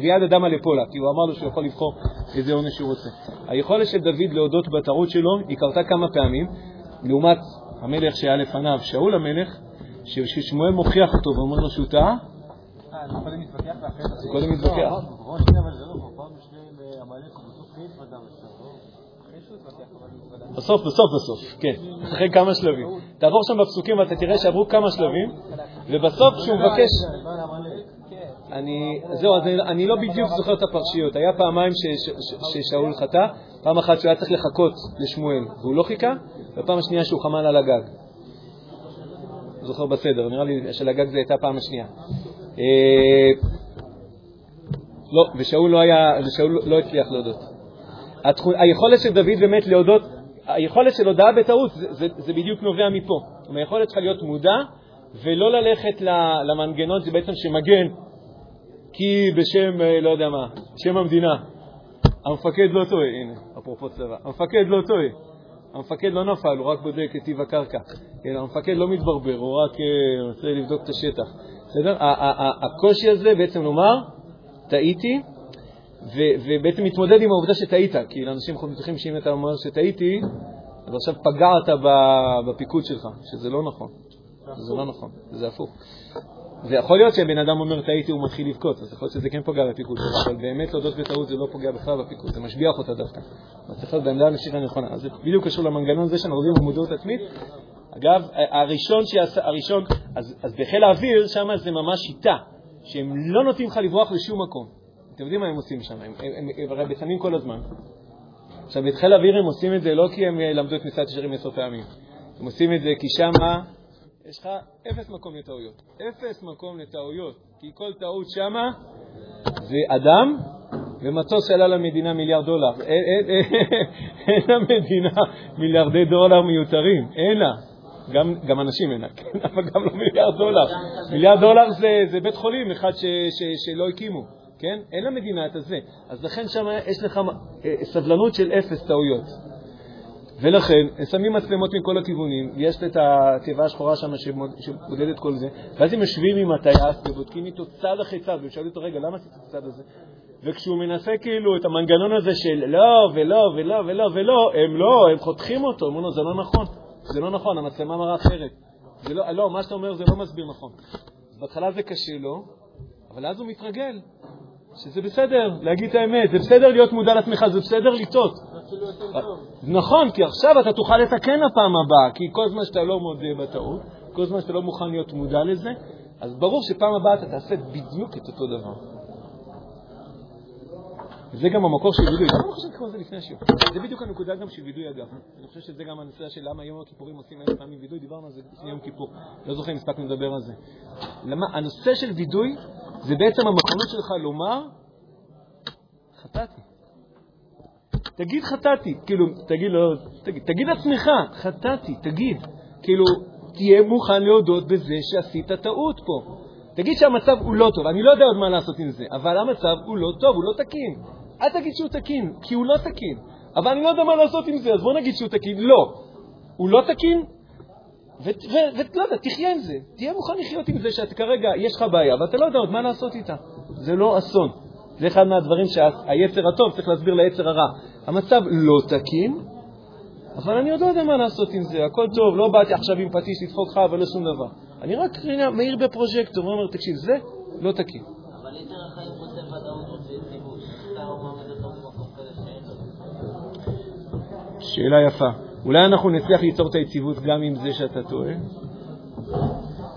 ויד אדם על אפולה, כי הוא אמר לו שהוא יכול לבחור איזה עונש שהוא רוצה. היכולת של דוד להודות בטעות שלו, היא קרתה כמה פעמים, לעומת המלך שהיה לפניו, שאול המלך, ששמואל מוכיח אותו ואומר לו שהוא טעה. אה, קודם מתווכח ואחרי זה... קודם מתווכח. לא, לא, פעם שני עמלק, בסוף בסוף, בסוף, כן, אחרי כמה שלבים. תעבור שם בפסוקים ואתה תראה שעברו כמה שלבים, ובסוף כשהוא מבקש... אני, זהו, אז אני לא בדיוק זוכר את הפרשיות. היה פעמיים ששאול חטא, פעם אחת שהוא היה צריך לחכות לשמואל והוא לא חיכה, ופעם השנייה שהוא חמל על הגג. זוכר בסדר, נראה לי שלגג זה הייתה הפעם השנייה. אה, לא, ושאול לא, היה, ושאול לא הצליח להודות. היכולת של דוד באמת להודות, היכולת של הודעה בטעות, זה, זה, זה בדיוק נובע מפה. היכולת צריכה להיות מודע ולא ללכת למנגנון, זה בעצם שמגן, כי בשם, אה, לא יודע מה, שם המדינה. המפקד לא טועה, הנה, אפרופו צבא, המפקד לא טועה. המפקד לא נפל, הוא רק בודק את טיב הקרקע. כן, המפקד לא מתברבר, הוא רק אה, רוצה לבדוק את השטח. בסדר? הקושי הזה בעצם לומר, טעיתי, ובעצם מתמודד עם העובדה שטעית, כי לאנשים בטוחים שאם אתה אומר שטעיתי, אז עכשיו פגעת בפיקוד שלך, שזה לא נכון. זה לא נכון, זה הפוך. זה יכול להיות שבן אדם אומר טעיתי, הוא מתחיל לבכות, אז יכול להיות שזה כן פוגע בפיקוד שלך, אבל באמת להודות בטעות זה לא פוגע בכלל בפיקוד, זה משביח אותה דווקא. אז צריך להיות בעמדה הנשירה הנכונה. אז זה בדיוק קשור למנגנון הזה שאנחנו עובדים במודעות עצמית, אגב, הראשון שעשה, הראשון, אז, אז בחיל האוויר, שם זה ממש שיטה, שהם לא נותנים לך לברוח לשום מקום. אתם יודעים מה הם עושים שם? הם, הם, הם, הם בצנים כל הזמן. עכשיו, בחיל האוויר הם עושים את זה לא כי הם אה, למדו את מסעת ישרים עשר פעמים. הם עושים את זה כי שם יש לך אפס מקום לטעויות. אפס מקום לטעויות. כי כל טעות שם זה אדם ומטוס שעלה למדינה מיליארד דולר. אין למדינה מיליארדי דולר מיותרים, אין לה. גם, גם אנשים לה, כן, אבל גם לא מיליארד דולר. מיליארד דולר זה, זה בית חולים אחד ש, ש, שלא הקימו, כן? אין למדינה את הזה. אז לכן שם יש לך אה, סבלנות של אפס טעויות. ולכן שמים מצלמות מכל הכיוונים, יש את התיבה השחורה שם שמודדת כל זה, ואז הם יושבים עם הטייס ובודקים איתו צד אחרי צד, ושואלים אותו, רגע, למה עשית את הצד הזה? וכשהוא מנסה כאילו את המנגנון הזה של לא ולא ולא ולא ולא, הם לא, הם חותכים אותו, אומרים לו, זה לא נכון, זה לא נכון, המצלמה מראה אחרת. לא, לא, מה שאתה אומר זה לא מסביר נכון. בהתחלה זה קשה לו, אבל אז הוא מתרגל. שזה בסדר להגיד את האמת, זה בסדר להיות מודע לעצמך, זה בסדר לטעות. נכון, כי עכשיו אתה תוכל לתקן הפעם הבאה, כי כל זמן שאתה לא מודה בטעות, כל זמן שאתה לא מוכן להיות מודע לזה, אז ברור שפעם הבאה אתה תעשה בדיוק את אותו דבר. וזה גם המקור של וידוי. למה לא חשבתי כמו זה לפני השיעור? זה בדיוק הנקודה גם של וידוי אגב. אני חושב שזה גם הנושא של למה יום הכיפורים עושים אלף פעמים וידוי, דיברנו על זה לפני יום כיפור. לא זוכר אם הספקנו לדבר על זה. למה? הנושא של וידוי זה בעצם המכונות שלך לומר, חטאתי. תגיד חטאתי, כאילו, תגיד לא, תגיד, תגיד לעצמך, חטאתי, תגיד. כאילו, תהיה מוכן להודות בזה שעשית טעות פה. תגיד שהמצב הוא לא טוב, אני לא יודע עוד מה לעשות עם זה, אבל המצב הוא לא טוב, הוא לא תקין. אל תגיד שהוא תקין, כי הוא לא תקין. אבל אני לא יודע מה לעשות עם זה, אז בוא נגיד שהוא תקין. לא. הוא לא תקין, ולא יודע, תחיה עם זה. תהיה מוכן לחיות עם זה שאתה כרגע, יש לך בעיה, ואתה לא יודע עוד מה לעשות איתה. זה לא אסון. זה אחד מהדברים שהיצר הטוב צריך להסביר ליצר הרע. המצב לא תקין, אבל אני עוד לא יודע מה לעשות עם זה, הכל טוב, לא באתי עכשיו עם פטיש לדפוק לך ולא שום דבר. אני רק מאיר בפרוז'קטור ואומר, תקשיב, זה לא תקין. אבל יתר שאלה יפה. אולי אנחנו נצליח ליצור את היציבות גם עם זה שאתה טועה?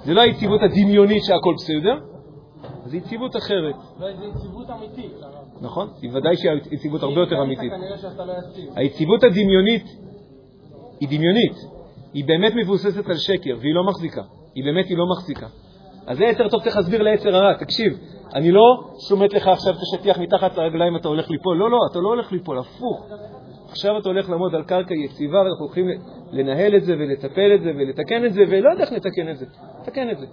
זה לא היציבות הדמיונית שהכל בסדר, זה יציבות אחרת. לא, זה יציבות אמיתית. נכון, היא ודאי שהיא יציבות הרבה יותר אמיתית. לא יציב. היציבות הדמיונית היא דמיונית, היא באמת מבוססת על שקר, והיא לא מחזיקה. היא באמת היא לא מחזיקה. אז זה יותר טוב צריך להסביר ליצר הרע, תקשיב, אני לא שומט לך עכשיו את השטיח מתחת לרגליים, אתה הולך ליפול. לא, לא, אתה לא הולך ליפול, הפוך. עכשיו אתה הולך לעמוד על קרקע יציבה, ואנחנו הולכים לנהל את זה ולטפל את זה ולתקן את זה, ולא יודע איך לתקן את זה. תקן את זה.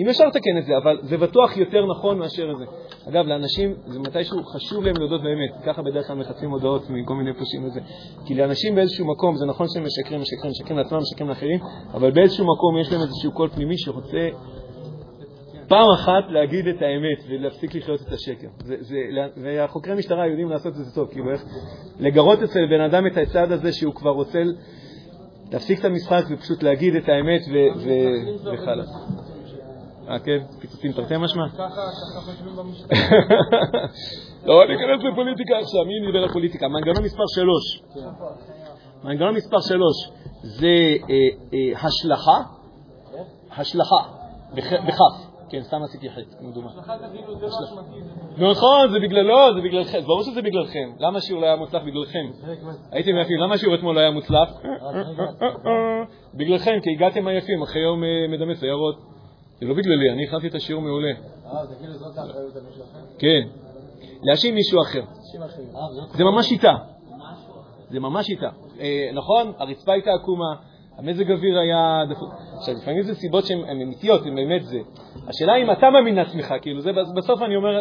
אם אפשר לתקן את זה, אבל זה בטוח יותר נכון מאשר זה. אגב, לאנשים, זה מתישהו חשוב להם להודות באמת. ככה בדרך כלל מחצים הודעות מכל מיני פושעים וזה. כי לאנשים באיזשהו מקום, זה נכון שהם משקרים, משקרים, משקרים לעצמם, משקרים לאחרים, אבל באיזשהו מקום יש להם איזשהו קול פנימי שרוצה פעם אחת להגיד את האמת ולהפסיק לחיות את השקר. זה, זה, והחוקרי משטרה יודעים לעשות את זה טוב, כאילו איך לגרות אצל בן אדם את הצעד הזה שהוא כבר רוצה להפסיק את המשחק ופשוט להגיד את האמת וחלאס. אה, כן? פיצוצים תרתי משמע? ככה חושבים במשטרה. לא, אני אכנס לפוליטיקה עכשיו, מי מדבר על פוליטיקה? מנגנון מספר 3. מנגנון מספר 3 זה אה, אה, השלכה, השלכה, בכף. כן, סתם עשיתי חטא, כמדומה. נכון, זה בגלל, לא, זה בגללכם, ברור שזה בגללכם. למה השיעור לא היה מוצלח בגללכם? הייתם יפים, למה השיעור אתמול לא היה מוצלח? בגללכם, כי הגעתם עייפים, אחרי יום מדמה סיירות. זה לא בגללי, אני הכנתי את השיעור מעולה. אה, זה כאילו זאת האחריות על מישהו אחר? כן. להאשים מישהו אחר. זה ממש שיטה. זה ממש שיטה. נכון, הרצפה הייתה עקומה, המזג אוויר היה דפוק. עכשיו, לפעמים זה סיבות שהן אמיתיות, הן באמת זה. השאלה אם אתה מאמין לעצמך, כאילו, זה בסוף אני אומר,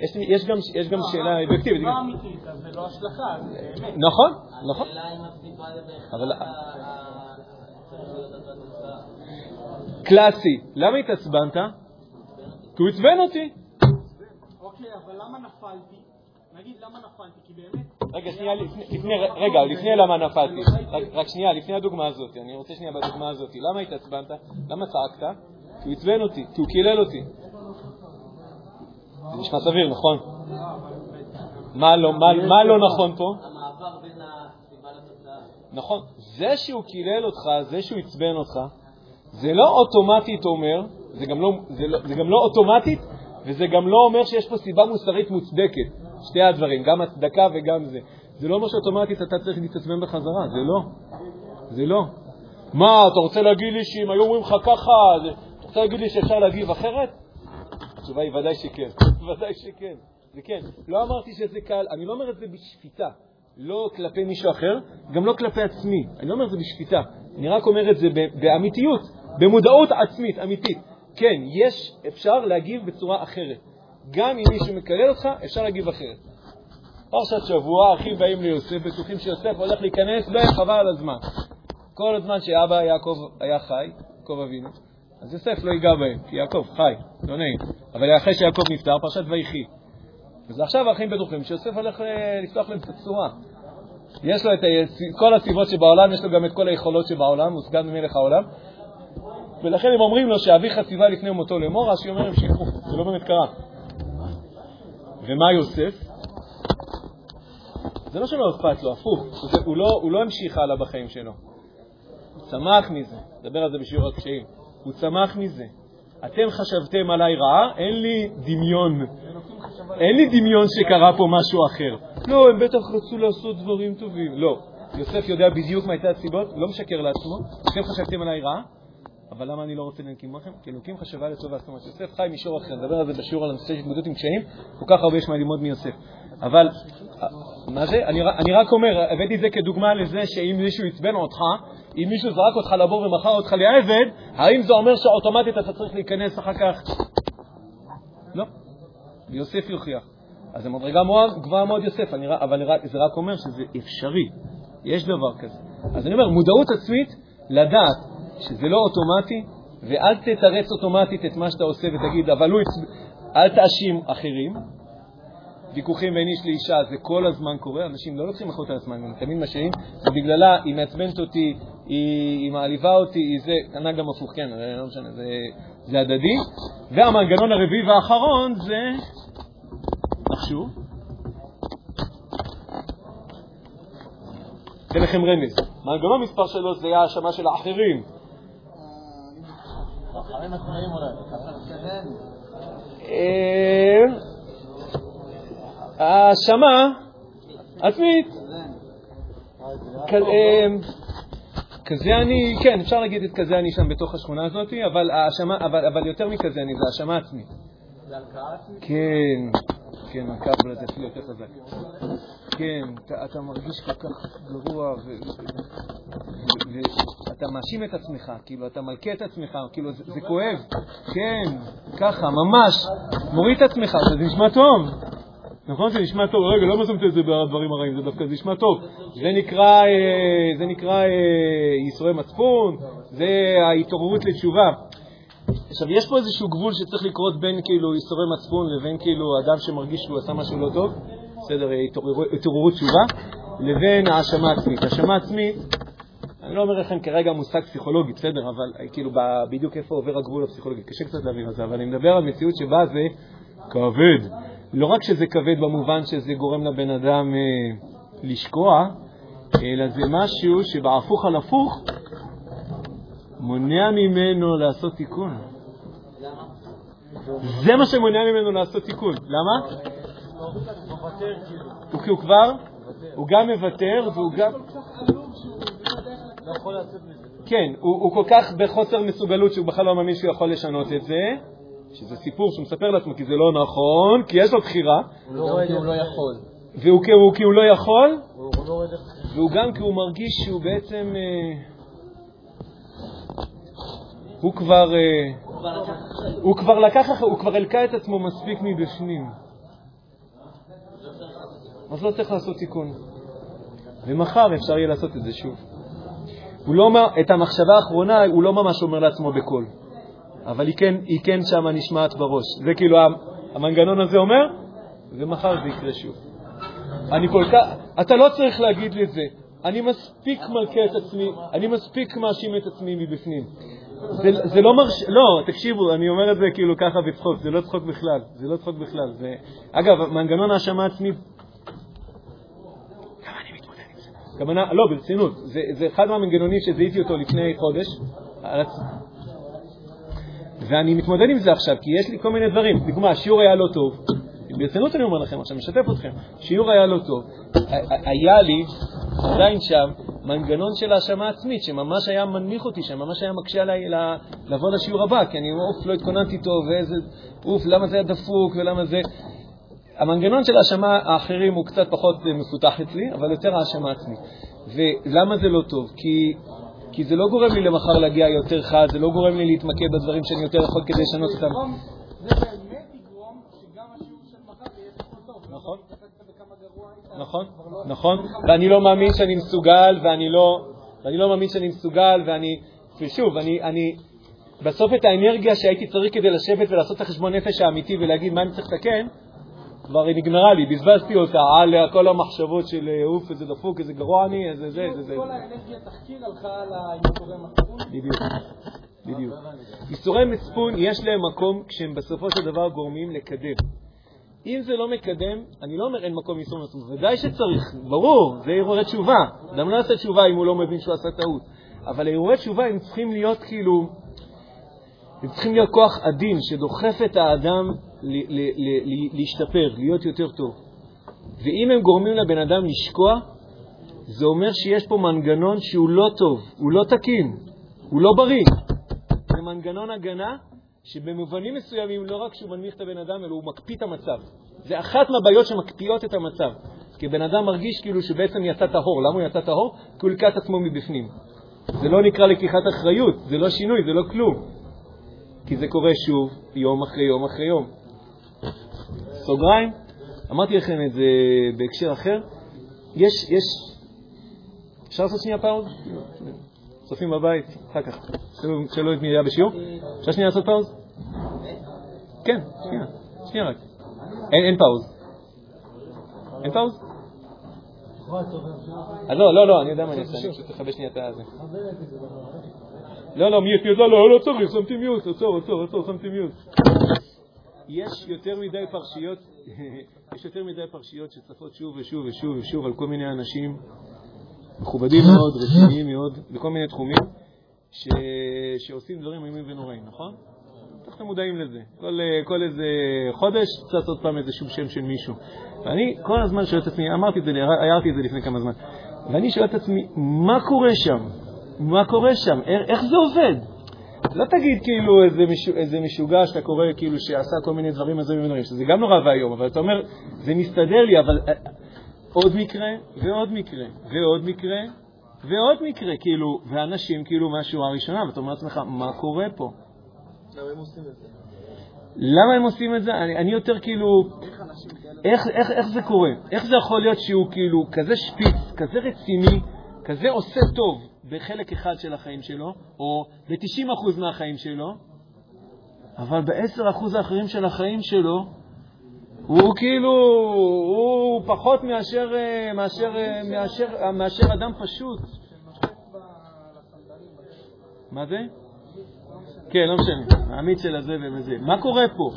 יש, יש, גם, יש גם שאלה אובייקטיבית. זה לא אמיתית, אז זה לא השלכה, זה באמת. נכון, נכון. השאלה אם הסיבה אבל- לבהכרח קלאסי. למה התעצבנת? כי הוא עצבן אותי. אוקיי, אבל למה נפלתי? נגיד למה נפלתי, כי באמת... רגע, שנייה, לפני, רגע, לפני למה נפלתי. רק, שנייה, לפני הדוגמה הזאת, אני רוצה שנייה בדוגמה הזאת. למה התעצבנת? למה צעקת? כי הוא עצבן אותי, כי הוא קילל אותי. זה נשמע סביר, נכון? מה לא, לא נכון פה? המעבר בין הסיבה לתוצאה. נכון, זה שהוא קילל אותך, זה שהוא עצבן אותך, זה לא אוטומטית אומר, זה גם לא, זה, לא, זה גם לא אוטומטית, וזה גם לא אומר שיש פה סיבה מוסרית מוצדקת. שתי הדברים, גם הצדקה וגם זה. זה לא אומר שאוטומטית אתה צריך להתעצבן בחזרה, זה לא. זה לא. מה, אתה רוצה להגיד לי שאם היו אומרים לך ככה, אתה רוצה להגיד לי שאפשר להגיב אחרת? התשובה היא ודאי שכן, ודאי שכן, זה כן. לא אמרתי שזה קל, אני לא אומר את זה בשפיטה, לא כלפי מישהו אחר, גם לא כלפי עצמי. אני לא אומר את זה בשפיטה, אני רק אומר את זה באמיתיות, במודעות עצמית, אמיתית. כן, יש, אפשר להגיב בצורה אחרת. גם אם מישהו מקלל אותך, אפשר להגיב אחרת. פרשת שבוע, אחים באים ליוסף, בטוחים שיוסף הולך להיכנס בהם, חבל על הזמן. כל הזמן שאבא יעקב היה חי, יעקב אבינו, אז יוסף לא ייגע בהם, כי יעקב חי, לא נעים. אבל אחרי שיעקב נפטר, פרשת ויחי. אז עכשיו האחים בטוחים שיוסף הולך אה, לפתוח להם את הצורה. יש לו את כל הסיבות שבעולם, יש לו גם את כל היכולות שבעולם, הוא סגן מלך העולם. ולכן הם אומרים לו שאביך ציווה לפני מותו לאמור, אז שאומר הם שיקרו, זה לא באמת קרה. ומה יוסף? זה לא שלא אכפת לו, הפוך, הוא לא, הוא לא המשיך הלאה בחיים שלו. הוא צמח מזה, נדבר על זה בשיעור הקשיים. הוא צמח מזה. אתם חשבתם עליי רעה, אין לי דמיון. אין לי דמיון שקרה פה משהו אחר. לא, הם בטח רצו לעשות דברים טובים. לא. יוסף יודע בדיוק מה הייתה הסיבות, לא משקר לעצמו. אתם חשבתם עליי רעה, אבל למה אני לא רוצה להקים לכם? כי אלוקים חשבה לטובה. זאת אומרת, יוסף חי מישור אחר. נדבר על זה בשיעור על הנושא של התמודדות עם קשיים, כל כך הרבה יש מה ללמוד מיוסף. אבל, מה זה? אני, רק אומר, הבאתי את זה כדוגמה לזה שאם מישהו עצבן אותך, אם מישהו זרק אותך לבור ומכר אותך לעבד, האם זה אומר שאוטומטית אתה צריך להיכנס אחר כך? לא. ויוסף יוכיח. אז זה מדרגה גבוהה מאוד יוסף, אבל זה רק אומר שזה אפשרי. יש דבר כזה. אז אני אומר, מודעות עצמית, לדעת שזה לא אוטומטי, ואל תתרץ אוטומטית את מה שאתה עושה ותגיד, אבל הוא... אל תאשים אחרים, ויכוחים בין איש לאישה, זה כל הזמן קורה, אנשים לא לוקחים אחריות על עצמם, הם תמיד משאירים, ובגללה היא מעצבנת אותי, היא, היא מעליבה אותי, היא זה, כנ"ל גם הפוך, כן, לא משנה, זה, זה הדדי. והמנגנון הרביעי והאחרון זה, נחשו, אתן לכם רמז, מנגנון מספר שלוש זה האשמה של האחרים. אה, האשמה עצמית. כזה אני, כן, אפשר להגיד את כזה אני שם בתוך השכונה הזאת, אבל, האשמה, אבל, אבל יותר מכזה אני, זה האשמה עצמית. זה הלקאה עצמית? כן, כן, הלקאה אבל זה אפילו יותר חזק. כן, אתה, אתה מרגיש כל כך גרוע, ואתה מאשים את עצמך, כאילו, אתה מלכה את עצמך, כאילו, זה, זה כואב. כן, ככה, ממש, מוריד את עצמך, זה נשמע טוב. נכון? זה נשמע טוב. רגע, לא שמת את זה בדברים הרעים, זה דווקא נשמע טוב. זה נקרא, אה, זה נקרא אה, ייסורי מצפון, זה ההתעוררות לתשובה. עכשיו, יש פה איזשהו גבול שצריך לקרות בין כאילו ייסורי מצפון לבין כאילו אדם שמרגיש שהוא עשה משהו לא טוב, בסדר, התעוררות תשובה, לבין האשמה עצמית. האשמה עצמית, אני לא אומר לכם כרגע מושג פסיכולוגי, בסדר, אבל כאילו בדיוק איפה עובר הגבול הפסיכולוגי, קשה קצת להבין את זה, אבל אני מדבר על מציאות שבה זה כבד. לא רק שזה כבד במובן שזה גורם לבן אדם אה, לשקוע, אלא זה משהו שבהפוך על הפוך מונע ממנו לעשות תיקון. זה מה שמונע ממנו לעשות תיקון. למה? הוא כי הוא כבר, הוא גם מוותר והוא גם... כן, הוא כל כך בחוסר מסוגלות שהוא בכלל לא מאמין שהוא יכול לשנות את זה, שזה סיפור שהוא מספר לעצמו כי זה לא נכון, כי יש לו בחירה. הוא לא רואה כי הוא לא יכול. והוא כי הוא לא יכול, לא והוא גם כי הוא מרגיש שהוא בעצם... אה, הוא כבר... הוא כבר לקח, הוא כבר הלקה את עצמו מספיק מבפנים. אז לא צריך לעשות תיקון. ומחר אפשר יהיה לעשות את זה שוב. הוא לא, את המחשבה האחרונה הוא לא ממש אומר לעצמו בקול. אבל היא כן, היא כן שמה נשמעת בראש. זה כאילו המנגנון הזה אומר, ומחר זה יקרה שוב. אני כל כך, אתה לא צריך להגיד לי את זה. אני מספיק מלכה את עצמי, אני מספיק מאשים את עצמי מבפנים. זה, לא מרש... לא, תקשיבו, אני אומר את זה כאילו ככה בצחוק, זה לא צחוק בכלל, זה לא צחוק בכלל. זה... אגב, מנגנון האשמה עצמית הכוונה, לא, ברצינות, זה, זה אחד מהמנגנונים שזיהיתי אותו לפני חודש, ואני מתמודד עם זה עכשיו, כי יש לי כל מיני דברים. דוגמה, השיעור היה לא טוב, ברצינות אני אומר לכם עכשיו, משתף אתכם, שיעור היה לא טוב. היה לי, עדיין שם, מנגנון של האשמה עצמית, שממש היה מנמיך אותי, שממש היה מקשה עליי לבוא לשיעור הבא, כי אני אוף, לא התכוננתי טוב, ואיזה, אוף, למה זה היה דפוק, ולמה זה... המנגנון של האשמה האחרים הוא קצת פחות אה, מפותח אצלי, אבל יותר האשמה עצמית. ולמה זה לא טוב? כי, כי זה לא גורם לי למחר להגיע יותר חד, זה לא גורם לי להתמקד בדברים שאני יותר יכול כדי לשנות אותם. זה באמת יגרום שגם השיעור של מחר יהיה פחות טוב. נכון. התעסקת בכמה גרוע היית, נכון, נכון, ואני לא מאמין שאני מסוגל, ואני לא, ואני לא מאמין שאני מסוגל, ואני, ושוב, אני, אני, בסוף את האנרגיה שהייתי צריך כדי לשבת ולעשות את החשבון נפש האמיתי ולהגיד מה אני צריך לתקן, כבר היא נגמרה לי, בזבזתי אותה על כל המחשבות של אוף, איזה דפוק, איזה גרוע אני, איזה זה, איזה זה. כל האנרגיה תחקיר הלכה על האיסורי מצפון. בדיוק, בדיוק. איסורי מצפון, יש להם מקום כשהם בסופו של דבר גורמים לקדם. אם זה לא מקדם, אני לא אומר אין מקום לאיסור מצפון, ודאי שצריך, ברור, זה הרהורי תשובה. אדם לא יעשה תשובה אם הוא לא מבין שהוא עשה טעות. אבל הרהורי תשובה הם צריכים להיות כאילו, הם צריכים להיות כוח עדין שדוחף את האדם להשתפר, להיות יותר טוב. ואם הם גורמים לבן אדם לשקוע, זה אומר שיש פה מנגנון שהוא לא טוב, הוא לא תקין, הוא לא בריא. זה מנגנון הגנה שבמובנים מסוימים לא רק שהוא מנמיך את הבן אדם, אלא הוא מקפיא את המצב. זה אחת מהבעיות שמקפיאות את המצב. כי בן אדם מרגיש כאילו שבעצם יצא טהור. למה הוא יצא טהור? כי הוא את עצמו מבפנים. זה לא נקרא לקיחת אחריות, זה לא שינוי, זה לא כלום. כי זה קורה שוב, יום אחרי יום אחרי יום. סוגריים, אמרתי לכם את זה בהקשר אחר, יש, יש, אפשר לעשות שנייה pause? צופים בבית, אחר כך, שלא- שלא מי היה בשיעור. אפשר שנייה לעשות pause? כן, שנייה, שנייה רק. אין pause. אין pause? אה, לא, לא, לא, אני יודע מה אני אעשה, אני פשוט אכבה שנייה את הזה. לא, לא, מיוט, מיוט, לא, לא, לא צריך, שמתי מיוט, עצור, עצור, עצור, שמתי מיוט. יש יותר מדי פרשיות, יש יותר מדי פרשיות שצפות שוב ושוב ושוב ושוב על כל מיני אנשים מכובדים מאוד, רציניים מאוד, בכל מיני תחומים, ש... שעושים דברים איומים ונוראים, נכון? אנחנו מודעים לזה. כל, אה, כל איזה חודש צץ עוד פעם איזשהו שם של מישהו. ואני כל הזמן שואל את עצמי, אמרתי את זה, הערתי את זה לפני כמה זמן, ואני שואל את עצמי, מה קורה שם? מה קורה שם? איך, זה עובד? לא תגיד כאילו איזה, משו, איזה משוגע שאתה קורא כאילו שעשה כל מיני דברים הזויים ונוראים, שזה גם נורא ואיום, אבל אתה אומר, זה מסתדר לי, אבל אה, עוד מקרה, ועוד מקרה, ועוד מקרה, ועוד מקרה, כאילו, ואנשים כאילו מהשורה הראשונה, ואתה אומר לעצמך, מה קורה פה? למה הם עושים את זה? למה הם עושים את זה? אני, אני יותר כאילו, איך איך, איך זה קורה? איך זה יכול להיות שהוא כאילו כזה שפיץ, כזה רציני, כזה עושה טוב בחלק אחד של החיים שלו, או ב-90% מהחיים שלו, אבל ב-10% האחרים של החיים שלו, הוא כאילו, הוא פחות מאשר, אה, מאשר, אה, מאשר, אה, מאשר אדם פשוט. מה זה? כן, לא משנה, העמית של הזה וזה. מה קורה פה?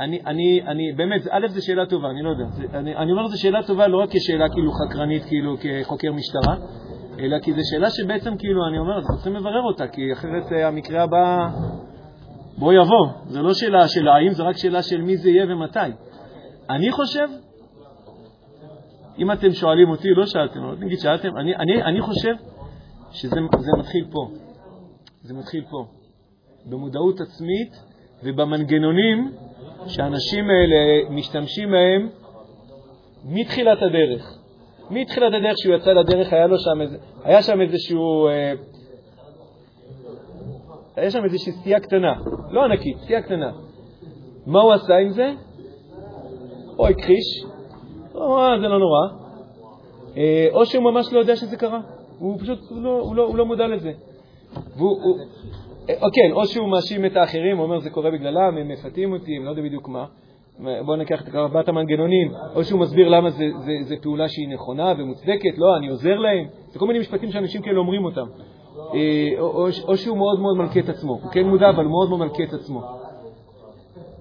אני, אני, אני, באמת, א', זו שאלה טובה, אני לא יודע. זה, אני, אני אומר זו שאלה טובה לא רק כשאלה כאילו חקרנית, כאילו כחוקר משטרה, אלא כי זו שאלה שבעצם כאילו, אני אומר, אנחנו צריכים לברר אותה, כי אחרת המקרה הבא בוא יבוא. זו לא שאלה של האם, זו רק שאלה של מי זה יהיה ומתי. אני חושב, אם אתם שואלים אותי, לא שאלתם, אבל נגיד שאלתם, אני, אני, אני חושב שזה זה מתחיל פה. זה מתחיל פה. במודעות עצמית ובמנגנונים שהאנשים האלה משתמשים מהם מתחילת הדרך. מתחילת הדרך שהוא יצא לדרך, היה, לו שם, איזה, היה שם איזשהו... אה, היה שם איזושהי סטייה קטנה, לא ענקית, סטייה קטנה. מה הוא עשה עם זה? או הכחיש, או אה, זה לא נורא, אה, או שהוא ממש לא יודע שזה קרה. הוא פשוט, הוא לא, הוא לא, הוא לא מודע לזה. והוא, הוא, כן, או שהוא מאשים את האחרים, הוא אומר זה קורה בגללם, הם מפתים אותי, הם לא יודע בדיוק מה. בואו ניקח את ארבעת המנגנונים, או שהוא מסביר למה זה פעולה שהיא נכונה ומוצדקת, לא, אני עוזר להם. זה כל מיני משפטים שאנשים כאלה אומרים אותם. או, או, שהוא מאוד מאוד מלכה את עצמו. הוא כן מודע, אבל מאוד מאוד מלכה את עצמו.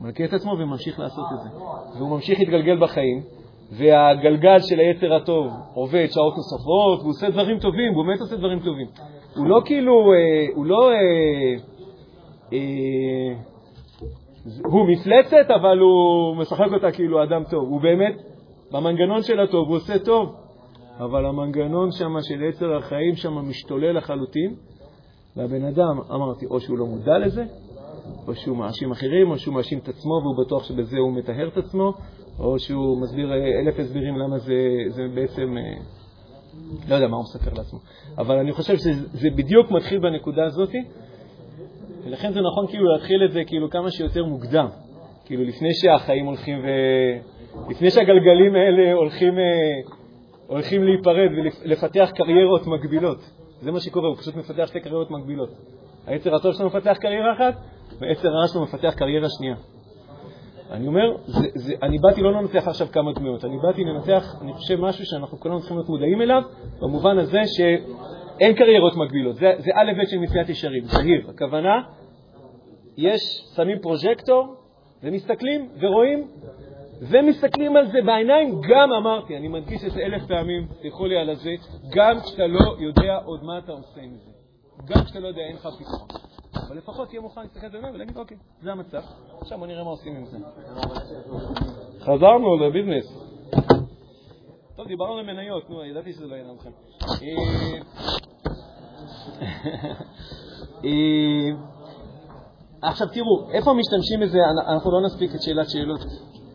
מלכה את עצמו וממשיך לעשות את זה. והוא ממשיך להתגלגל בחיים, והגלגל של היצר הטוב עובד שעות נוספות, והוא עושה דברים טובים, הוא באמת עושה דברים טובים. הוא לא כאילו, אה, הוא לא... אה, אה, הוא מפלצת, אבל הוא משחק אותה כאילו אדם טוב. הוא באמת, במנגנון של הטוב הוא עושה טוב, אבל המנגנון שם של יצר החיים שם משתולל לחלוטין, והבן אדם, אמרתי, או שהוא לא מודע לזה, או שהוא מאשים אחרים, או שהוא מאשים את עצמו והוא בטוח שבזה הוא מטהר את עצמו, או שהוא מסביר אה, אלף הסברים למה זה, זה בעצם, אה, לא יודע מה הוא מספר לעצמו. אבל אני חושב שזה בדיוק מתחיל בנקודה הזאת, ולכן זה נכון כאילו להתחיל את זה כאילו כמה שיותר מוקדם, כאילו לפני שהחיים הולכים ו... לפני שהגלגלים האלה הולכים, אה, הולכים להיפרד ולפתח קריירות מקבילות. זה מה שקורה, הוא פשוט מפתח שתי קריירות מקבילות. היצר הטוב שלנו מפתח קריירה אחת, והיצר הרע שלנו מפתח קריירה שנייה. אני אומר, זה, זה, אני באתי לא לנתח עכשיו כמה דמויות, אני באתי לנתח, אני חושב, משהו שאנחנו כולנו צריכים להיות מודעים אליו, במובן הזה שאין קריירות מקבילות. זה, זה א' ב' של מציאת ישרים, זהיר. הכוונה, יש, שמים פרוז'קטור ומסתכלים ורואים ומסתכלים על זה בעיניים, גם אמרתי, אני מדגיש את זה אלף פעמים, תלכו לי על הזה, גם כשאתה לא יודע עוד מה אתה עושה עם זה. גם כשאתה לא יודע, אין לך פתרון. אבל לפחות תהיה מוכן להסתכל בעיניים ולהגיד, אוקיי, זה המצב, עכשיו בוא נראה מה עושים עם זה. חזרנו לביזנס. טוב, דיברנו על מניות, נו, ידעתי שזה לא יעניין אתכם. אה, אה, עכשיו תראו, איפה משתמשים בזה, אנחנו לא נספיק את שאלת שאלות,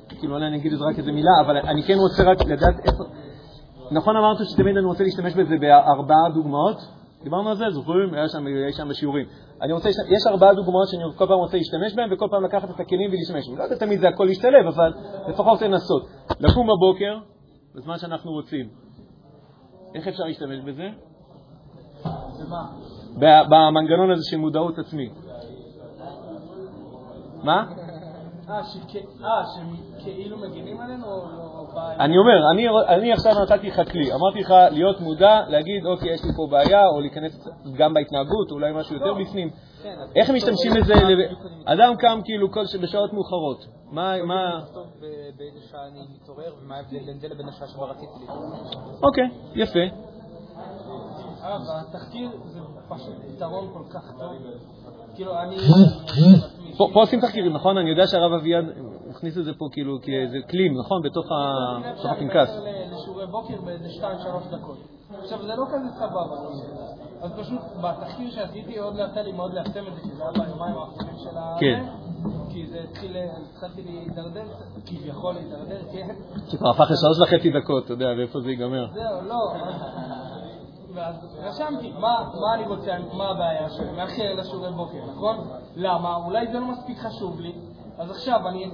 כאילו אולי אני אגיד את זה רק איזה מילה, אבל אני כן רוצה רק לדעת איפה... נכון אמרנו שתמיד אני רוצה להשתמש בזה בארבעה דוגמאות? דיברנו על זה, זוכרים? היה שם, היה שם בשיעורים. אני רוצה, יש ארבעה דוגמאות שאני כל פעם רוצה להשתמש בהן, וכל פעם לקחת את הכלים ולהשתמש בהם. לא יודע תמיד זה הכל להשתלב, אבל לפחות לנסות. לקום בבוקר, בזמן שאנחנו רוצים. איך אפשר להשתמש בזה? במנגנון הזה של מודעות עצמית. מה? אה, שהם כאילו מגינים עלינו או לא? אני אומר, אני עכשיו נתתי לך כלי, אמרתי לך להיות מודע, להגיד, אוקיי, יש לי פה בעיה, או להיכנס גם בהתנהגות, אולי משהו יותר לא. בפנים. כן, איך משתמשים בזה? אדם קם כאילו בשעות מאוחרות. מה... באיזה שעה אני מתעורר, ומה ההבדל בין זה לבין השעה שבה רציתי להתעורר. אוקיי, יפה. אה, והתחקיר זה פשוט פתרון כל כך טוב. כאילו, אני... פה עושים תחקירים, נכון? אני יודע שהרב אביעד הכניס את זה פה כאילו כאיזה כלים, נכון? בתוך הפנקס. לשיעורי בוקר באיזה 2-3 דקות. עכשיו, זה לא כזה סבבה. אז פשוט בתחקיר שעשיתי עוד יצא לי מאוד ליישם את זה, כי זה היה ביומיים האחרונים של ה... כן. כי זה התחיל, התחלתי להידרדר, כביכול להידרדר, כן. שכבר הפך לשלוש וחצי דקות, אתה יודע, ואיפה זה ייגמר. זהו, לא. ואז רשמתי, מה אני רוצה, מה הבעיה שלי, מאחר לשיעורי בוקר, נכון? למה? אולי זה לא מספיק חשוב לי, אז עכשיו אני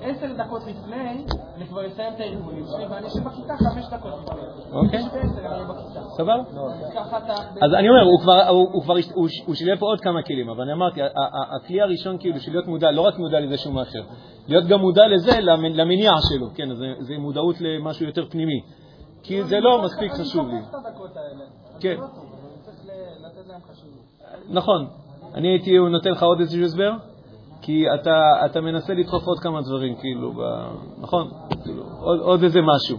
עשר דקות לפני, אני כבר אסיים את הארגונים שלי, ואני אשב בכיתה חמש דקות לפני. אוקיי. בכיתה. סבבה? אז אני אומר, הוא שילב פה עוד כמה כלים, אבל אני אמרתי, הכלי הראשון כאילו של להיות מודע, לא רק מודע לזה שהוא מאחר, להיות גם מודע לזה, למניע שלו, כן, זה מודעות למשהו יותר פנימי. כי זה לא מספיק חשוב לי. כן. לא. נכון. אני הייתי נותן לך עוד איזשהו הסבר? כי אתה, אתה מנסה לדחוף עוד כמה דברים, כאילו, ב... נכון? כאילו, עוד, עוד איזה משהו.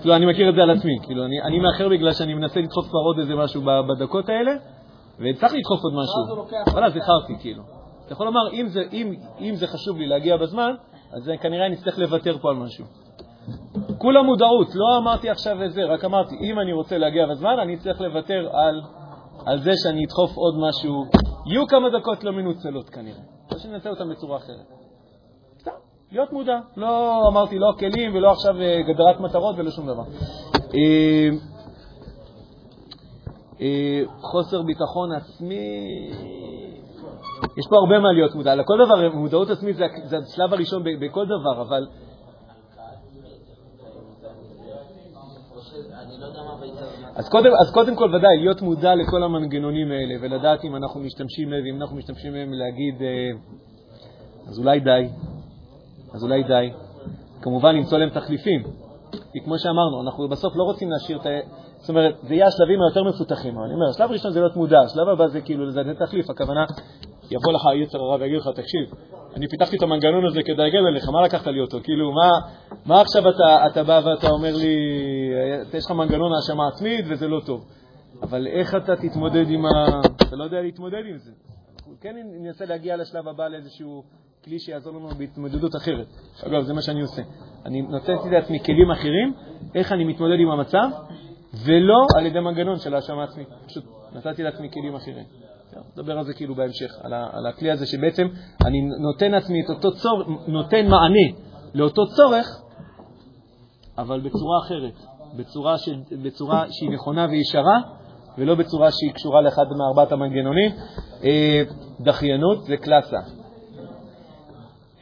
כאילו, אני מכיר את זה על עצמי, כאילו, אני, אני מאחר בגלל שאני מנסה לדחוף כבר עוד איזה משהו בדקות האלה, וצריך לדחוף עוד משהו. אבל אז איחרתי, כאילו. אתה יכול לומר, אם זה, אם, אם זה חשוב לי להגיע בזמן, אז כנראה אני אצטרך לוותר פה על משהו. כולה מודעות, לא אמרתי עכשיו את זה, רק אמרתי, אם אני רוצה להגיע בזמן, אני צריך לוותר על, על זה שאני אדחוף עוד משהו. יהיו כמה דקות לא מנוצלות כנראה, או שננצל אותן בצורה אחרת. להיות מודע. לא אמרתי לא כלים ולא עכשיו אה, גדרת מטרות ולא שום דבר. אה, אה, חוסר ביטחון עצמי, יש פה הרבה מה להיות מודע. לכל דבר, מודעות עצמית זה השלב הראשון בכל דבר, אבל אז קודם, אז קודם כל, ודאי, להיות מודע לכל המנגנונים האלה ולדעת אם אנחנו משתמשים בהם, ואם אנחנו משתמשים בהם להגיד, אה, אז אולי די, אז אולי די. כמובן, למצוא להם תחליפים. כי כמו שאמרנו, אנחנו בסוף לא רוצים להשאיר את ה... זאת אומרת, זה יהיה השלבים היותר מפותחים. אני אומר, השלב הראשון זה להיות מודע, השלב הבא זה כאילו לזה תחליף. הכוונה, יבוא לך יצר הרע ויגיד לך, תקשיב, אני פיתחתי את המנגנון הזה כדי להגן עליך, מה לקחת לי אותו? כאילו, מה, מה עכשיו אתה, אתה בא ואתה אומר לי, יש לך מנגנון האשמה עצמית וזה לא טוב. אבל איך אתה תתמודד עם ה... אתה לא יודע להתמודד עם זה. כן ננסה להגיע לשלב הבא לאיזשהו כלי שיעזור לנו בהתמודדות אחרת. אגב, זה מה שאני עושה. אני נותנתי לעצמי כלים אחרים, איך אני מתמודד עם המצב, ולא על ידי מנגנון של האשמה עצמית. פשוט נתתי לעצמי כלים אחרים. נדבר על זה כאילו בהמשך, על, על הכלי הזה שבעצם אני נותן לעצמי את אותו צורך, נותן מענה לאותו צורך, אבל בצורה אחרת, בצורה, ש, בצורה שהיא נכונה וישרה, ולא בצורה שהיא קשורה לאחד מארבעת המנגנונים. אה, דחיינות זה קלאסה.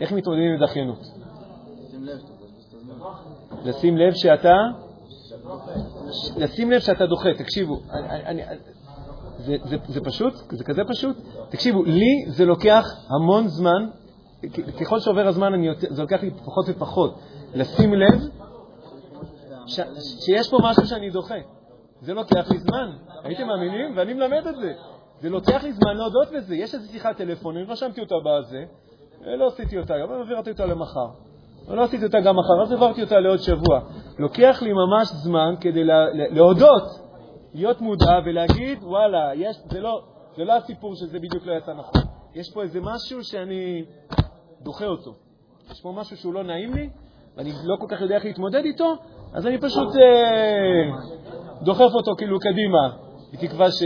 איך מתמודדים עם דחיינות? לשים לב שאתה... לשים לב שאתה דוחה. תקשיבו, אני, אני, זה, זה, זה פשוט, זה כזה פשוט. תקשיבו, לי זה לוקח המון זמן, ככל שעובר הזמן אני, זה לוקח לי פחות ופחות, לשים לב שיש פה משהו שאני דוחה. זה לוקח לי זמן, הייתם מאמינים? ואני מלמד את זה. זה לוקח לי זמן להודות בזה. יש איזו שיחת טלפון, אני רשמתי אותה בזה, לא עשיתי אותה היום, העברתי אותה למחר. לא עשיתי אותה גם מחר, אז העברתי אותה לעוד שבוע. לוקח לי ממש זמן כדי להודות, להיות מודע ולהגיד, וואלה, יש, זה, לא, זה לא הסיפור שזה בדיוק לא יצא נכון. יש פה איזה משהו שאני דוחה אותו. יש פה משהו שהוא לא נעים לי, ואני לא כל כך יודע איך להתמודד איתו, אז אני פשוט אה, דוחף אותו כאילו קדימה, בתקווה ש...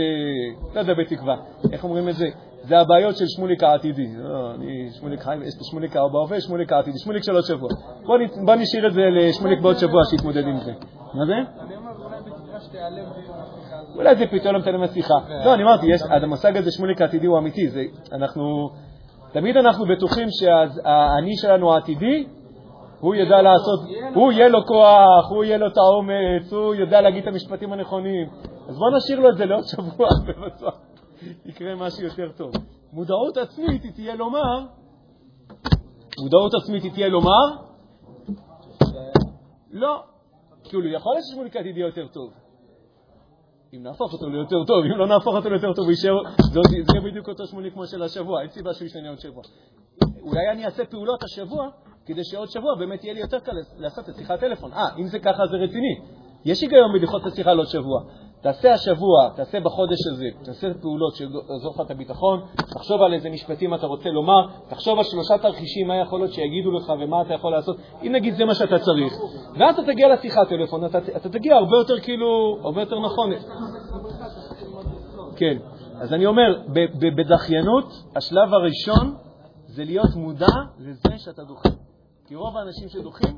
לא יודע בתקווה, איך אומרים את זה? זה הבעיות של שמוליק העתידי. לא, אני שמוליק חיים, יש את שמוליק בהווה, שמוליק העתידי, שמוליק של עוד שבוע. בוא, בוא נשאיר את זה לשמוליק בעוד שבוע שיתמודד עם זה. מה זה? אולי זה פתאום לא מתעלם מהשיחה. לא, אני אמרתי, המושג הזה שמוליק העתידי הוא אמיתי. אנחנו, תמיד אנחנו בטוחים שהאני שלנו העתידי, הוא ידע לעשות, הוא יהיה לו כוח, הוא יהיה לו את האומץ, הוא יודע להגיד את המשפטים הנכונים. אז בוא נשאיר לו את זה לעוד שבוע, בבטוח. יקרה משהו יותר טוב. מודעות עצמית היא תהיה לומר, מודעות עצמית היא תהיה לומר, לא. כאילו, יכול להיות ששמוליק עתיד יהיה יותר טוב. אם נהפוך אותו ליותר טוב, אם לא נהפוך אותו ליותר טוב, זה יהיה בדיוק אותו שמוליק כמו של השבוע, אין סיבה שהוא ישתנה עוד שבוע. אולי אני אעשה פעולות השבוע, כדי שעוד שבוע באמת יהיה לי יותר קל לעשות את שיחת טלפון. אה, אם זה ככה זה רציני. יש היגיון בלדחות את השיחה לעוד שבוע. תעשה השבוע, תעשה בחודש הזה, תעשה פעולות שיעזור לך את הביטחון, תחשוב על איזה משפטים אתה רוצה לומר, תחשוב על שלושה תרחישים, מה יכול להיות שיגידו לך ומה אתה יכול לעשות, אם נגיד זה מה שאתה צריך. ואז אתה תגיע לשיחת טלפון, אתה, אתה תגיע הרבה יותר כאילו, הרבה יותר נכון. כן, אז אני אומר, בדחיינות, השלב הראשון זה להיות מודע לזה שאתה דוחה. כי רוב האנשים שדוחים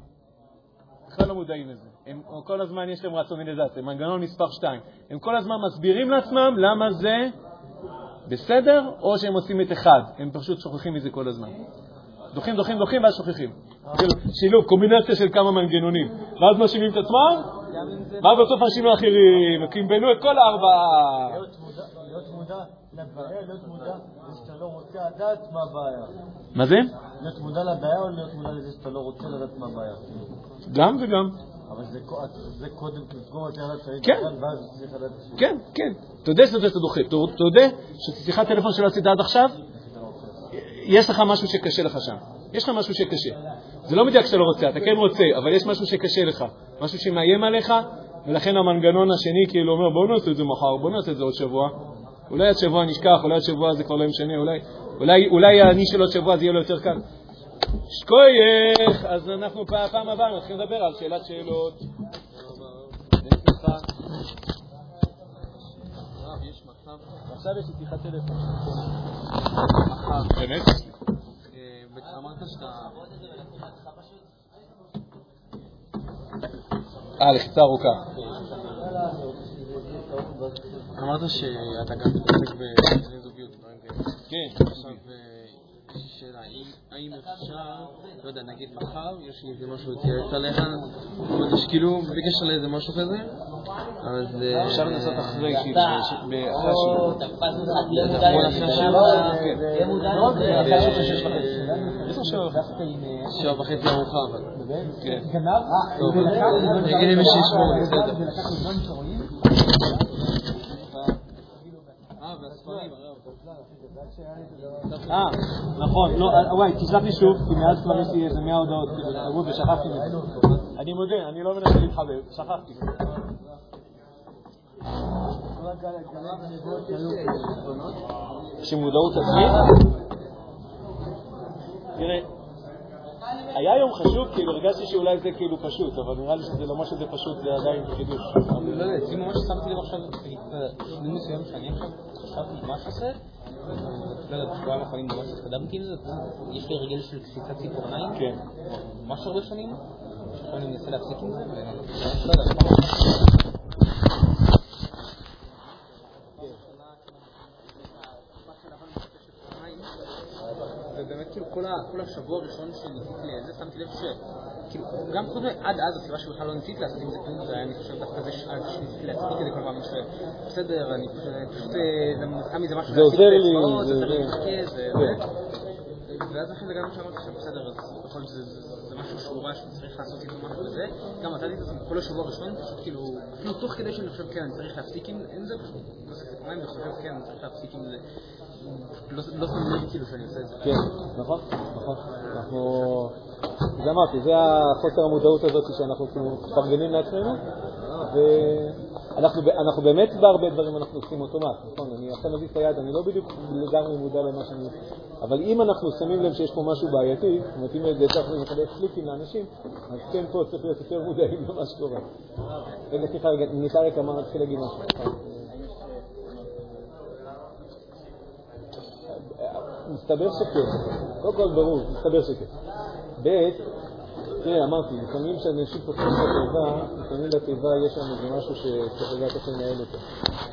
בכלל לא מודעים לזה. הם כל הזמן יש להם רציונליזציה, מנגנון מספר 2. הם כל הזמן מסבירים לעצמם למה זה בסדר, או שהם עושים את אחד. הם פשוט שוכחים מזה כל הזמן. דוחים, דוחים, דוחים, ואז שוכחים. כאילו, שילוב, קומבינציה של כמה מנגנונים. ואז מאשימים את עצמם, ואז בסוף מאשימים אחרים, כי הם בנו את כל הארבעה. להיות מודע לבעיה, להיות מודע לזה שאתה לא רוצה לדעת מה הבעיה. מה זה? להיות מודע לבעיה או להיות מודע לזה שאתה לא רוצה לדעת מה הבעיה? גם וגם. אבל זה קודם לסגור את יחד צריך כן. ואז צריך לדעת... כן, כן. תודה שאתה דוחה. תודה ששיחת טלפון שלא עשית עד עכשיו, יש לך משהו שקשה לך שם. יש לך משהו שקשה. זה לא מדויק שאתה לא רוצה, אתה כן רוצה, אבל יש משהו שקשה לך, משהו שמאיים עליך, ולכן המנגנון השני כאילו אומר, בוא נעשה את זה מחר, בוא נעשה את זה עוד שבוע. אולי עד שבוע נשכח, אולי עד שבוע זה כבר לא משנה, אולי, אולי, אולי אני של עוד שבוע זה יהיה לו יותר קל. שכוייך, אז אנחנו פעם הבאה נתחיל לדבר על שאלת שאלות. עכשיו יש לי שיחת טלפון. באמת? אמרת שאתה... אה, לחיצה ארוכה. אמרת שאתה גם מתעסק בענייני זוגיות, דברים כאלה. כן. עכשיו, יש לי שאלה, האם אפשר, לא יודע, נגיד מחר, יש לי איזה משהו להתייעץ עליך, חודש כאילו, בקשר לאיזה משהו כזה, אז... אפשר לנסות אחרי כאילו, אחרי השיעור. בוא נעשה השיעור. איזה שבע וחצי? שבע וחצי ארוחה, אבל. כן. טוב, נגיד למי שישמור, בסדר. אה, הרב. אה, נכון, לא, אה, וואי, תשלח לי שוב, כי מאז כבר יש לי איזה 100 הודעות, כאילו, תראו, ושכחתי מזה. אני מודה, אני לא מנסה להתחבב, שכחתי. שמודעות עצמית? תראה, היה יום חשוב, כאילו הרגשתי שאולי זה כאילו פשוט, אבל נראה לי שזה לא מה שזה פשוט, זה עדיין חידוש. לא יודע, אצלי ממש שמתי לב עכשיו, בשלבים מסוימים שאני עכשיו חשבתי מה שעושה, לא יודע, בשבועיים האחרונים ממש התקדמתי עם זה, יש לי רגל של קפיצת ציפורניים, כן. ממש הרבה שנים, עכשיו אני מנסה להפסיק עם זה, ולא יודע, פעם ובאמת כאילו כל, ה, כל השבוע הראשון שניסיתי לזה, שמתי לב ש... כאילו, גם חוץ עד אז הסיבה שבכלל לא ניסיתי לעשות עם זה כלום, זה היה אני חושב דווקא זה שניסיתי להצדיק את זה כל פעם, שבסדר, אני פשוט, זה לי איזה משהו זה עוזר לי, זה- זה. כן. ואז אחרי זה גם שאמרתי עכשיו, בסדר, אז בכל זאת זה- זה זה משהו שהוא רע שצריך לעשות איתו משהו וזה, גם מצאתי את עצמי כל השבוע הראשון, פשוט כאילו, אפילו תוך כדי שאני חושב, כן, אני צריך להפסיק עם זה, פשוט נוסק ציפורניים וחושב, כן, אני צריך להפסיק עם זה. לא לא כאילו זה. כן, נכון, נכון. אנחנו... זה אמרתי, זה החוסר המודעות הזאת שאנחנו כאילו מפרגנים לעצמנו, ואנחנו אנחנו באמת בהרבה דברים אנחנו עושים אוטומט, נכון? אני עכשיו מזיז את היד, אני לא בדיוק לגמרי מודע למה שאני עושה. אבל אם אנחנו שמים לב שיש פה משהו בעייתי, זאת אומרת, אם זה צריך לחלק פליקים לאנשים, אז כן פה צריך להיות יותר מודעים למה שקורה. רגע, סליחה, רגע, ניסה רגע, מה רציתי להגיד משהו? מסתבר שכן. קודם כל ברור, מסתבר שכן. ב', תראה, אמרתי, לפעמים כשאנשים פותחים את התיבה, לפעמים לתיבה יש שם איזה משהו שצריך לדעת איך לנהל אותו.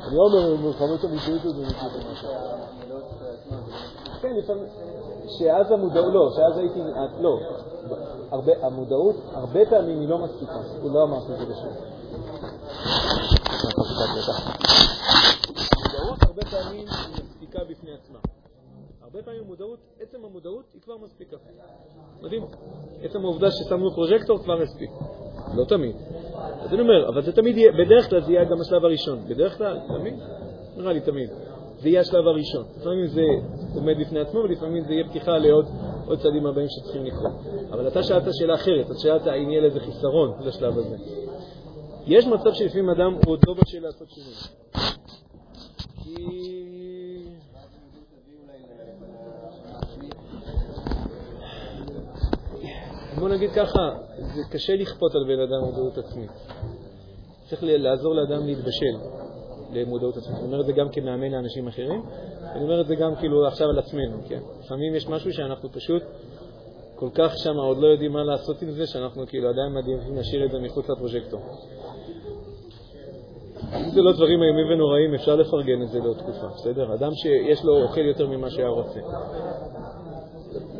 אני לא אומר מלחמות המודעות הזאת ומקליט משהו. כן, לפעמים, שאז המודעות, לא, שאז הייתי, לא, הרבה, המודעות, הרבה פעמים היא לא מספיקה, הוא לא אמרתי את זה בשביל. המודעות הרבה פעמים היא מספיקה בפני עצמה. הרבה פעמים מודעות, עצם המודעות היא כבר מספיקה. מדהים. עצם העובדה ששמנו פרוז'קטור כבר הספיק. לא תמיד. אז אני אומר, אבל זה תמיד יהיה, בדרך כלל זה יהיה גם השלב הראשון. בדרך כלל, תמיד, נראה לי תמיד. זה יהיה השלב הראשון. לפעמים זה עומד בפני עצמו, ולפעמים זה יהיה פתיחה לעוד עוד צעדים הבאים שצריכים לקרות. אבל אתה שאלת שאלה אחרת, אז שאלת האם יהיה לזה חיסרון לשלב הזה. יש מצב שלפעמים אדם הוא עוד לא בשל לעשות שינוי. כי... בוא נגיד ככה, זה קשה לכפות על בן אדם מודעות עצמית. צריך לעזור לאדם להתבשל למודעות עצמית. אני אומר את זה גם כמאמן לאנשים אחרים, אני אומר את זה גם כאילו עכשיו על עצמנו, כן? לפעמים יש משהו שאנחנו פשוט כל כך שם עוד לא יודעים מה לעשות עם זה, שאנחנו כאילו עדיין מעדיפים להשאיר את זה מחוץ לפרוז'קטור. אם זה לא דברים איומים ונוראים, אפשר לפרגן את זה לעוד תקופה, בסדר? אדם שיש לו אוכל יותר ממה שהיה רוצה.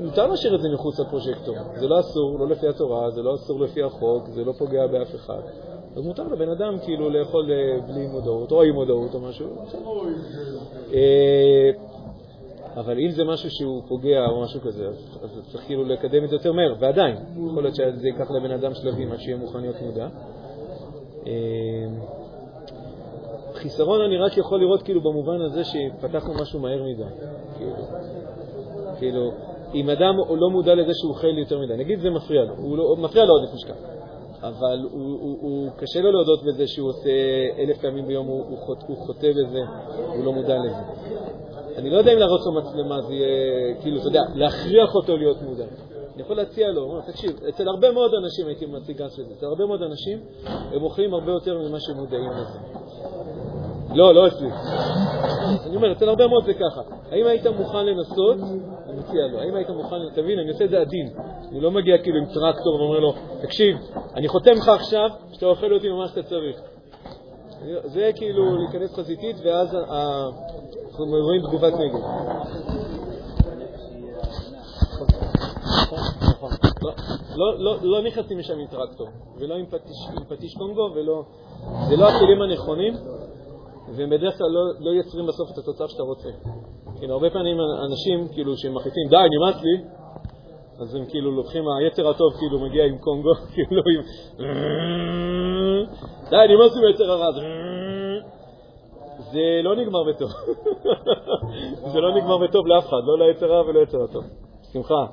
מותר להשאיר את זה מחוץ לפרוז'קטור. זה לא אסור, לא לפי התורה, זה לא אסור לפי החוק, זה לא פוגע באף אחד. אז מותר לבן אדם כאילו לאכול אה, בלי מודעות, או עם מודעות או משהו. אה, אבל אם זה משהו שהוא פוגע או משהו כזה, אז, אז צריך כאילו לקדם את זה יותר מהר, ועדיין, יכול להיות שזה ייקח לבן אדם שלבים עד שיהיה מוכן להיות מודע. אה, חיסרון אני רק יכול לראות כאילו במובן הזה שפתחנו משהו מהר מדי. כאילו, כאילו, אם אדם הוא לא מודע לזה שהוא אוכל יותר מדי, נגיד זה מפריע לו, הוא לא, מפריע לו עודף משקל, אבל הוא, הוא, הוא קשה לו להודות בזה שהוא עושה אלף פעמים ביום, הוא, הוא, חוט, הוא חוטא בזה, הוא לא מודע לזה. אני לא יודע אם להראות לו מצלמה זה יהיה, כאילו, אתה יודע, להכריח אותו להיות מודע. אני יכול להציע לו, אומר, תקשיב, אצל הרבה מאוד אנשים הייתי מציג גס לזה, אצל הרבה מאוד אנשים הם אוכלים הרבה יותר ממה שהם מודעים לזה. לא, לא אצלי. אני אומר, אצל הרבה מאוד זה ככה. האם היית מוכן לנסות? אני מציע לו. האם היית מוכן, אתה מבין, אני עושה את זה עדין. אני לא מגיע כאילו עם טרקטור ואומר לו, תקשיב, אני חותם לך עכשיו שאתה אוכל אותי ממה שאתה צריך. זה כאילו להיכנס חזיתית, ואז אנחנו רואים תגובת נגד. לא- לא- לא- לא נכנסים משם עם טרקטור, ולא עם פטיש קונגו, ולא... זה לא הכלים הנכונים, והם בדרך כלל לא, לא יוצרים בסוף את התוצאה שאתה רוצה. כאילו, הרבה פעמים אנשים, כאילו, שהם מחליטים, די, נמאס לי, אז הם כאילו לוקחים, היצר הטוב כאילו מגיע עם קונגו, כאילו עם... די, נמאס לי מהיצר הרע. זה לא נגמר בטוב. זה לא נגמר בטוב לאף אחד, לא ליצר רע ולא ליצר הטוב. שמחה.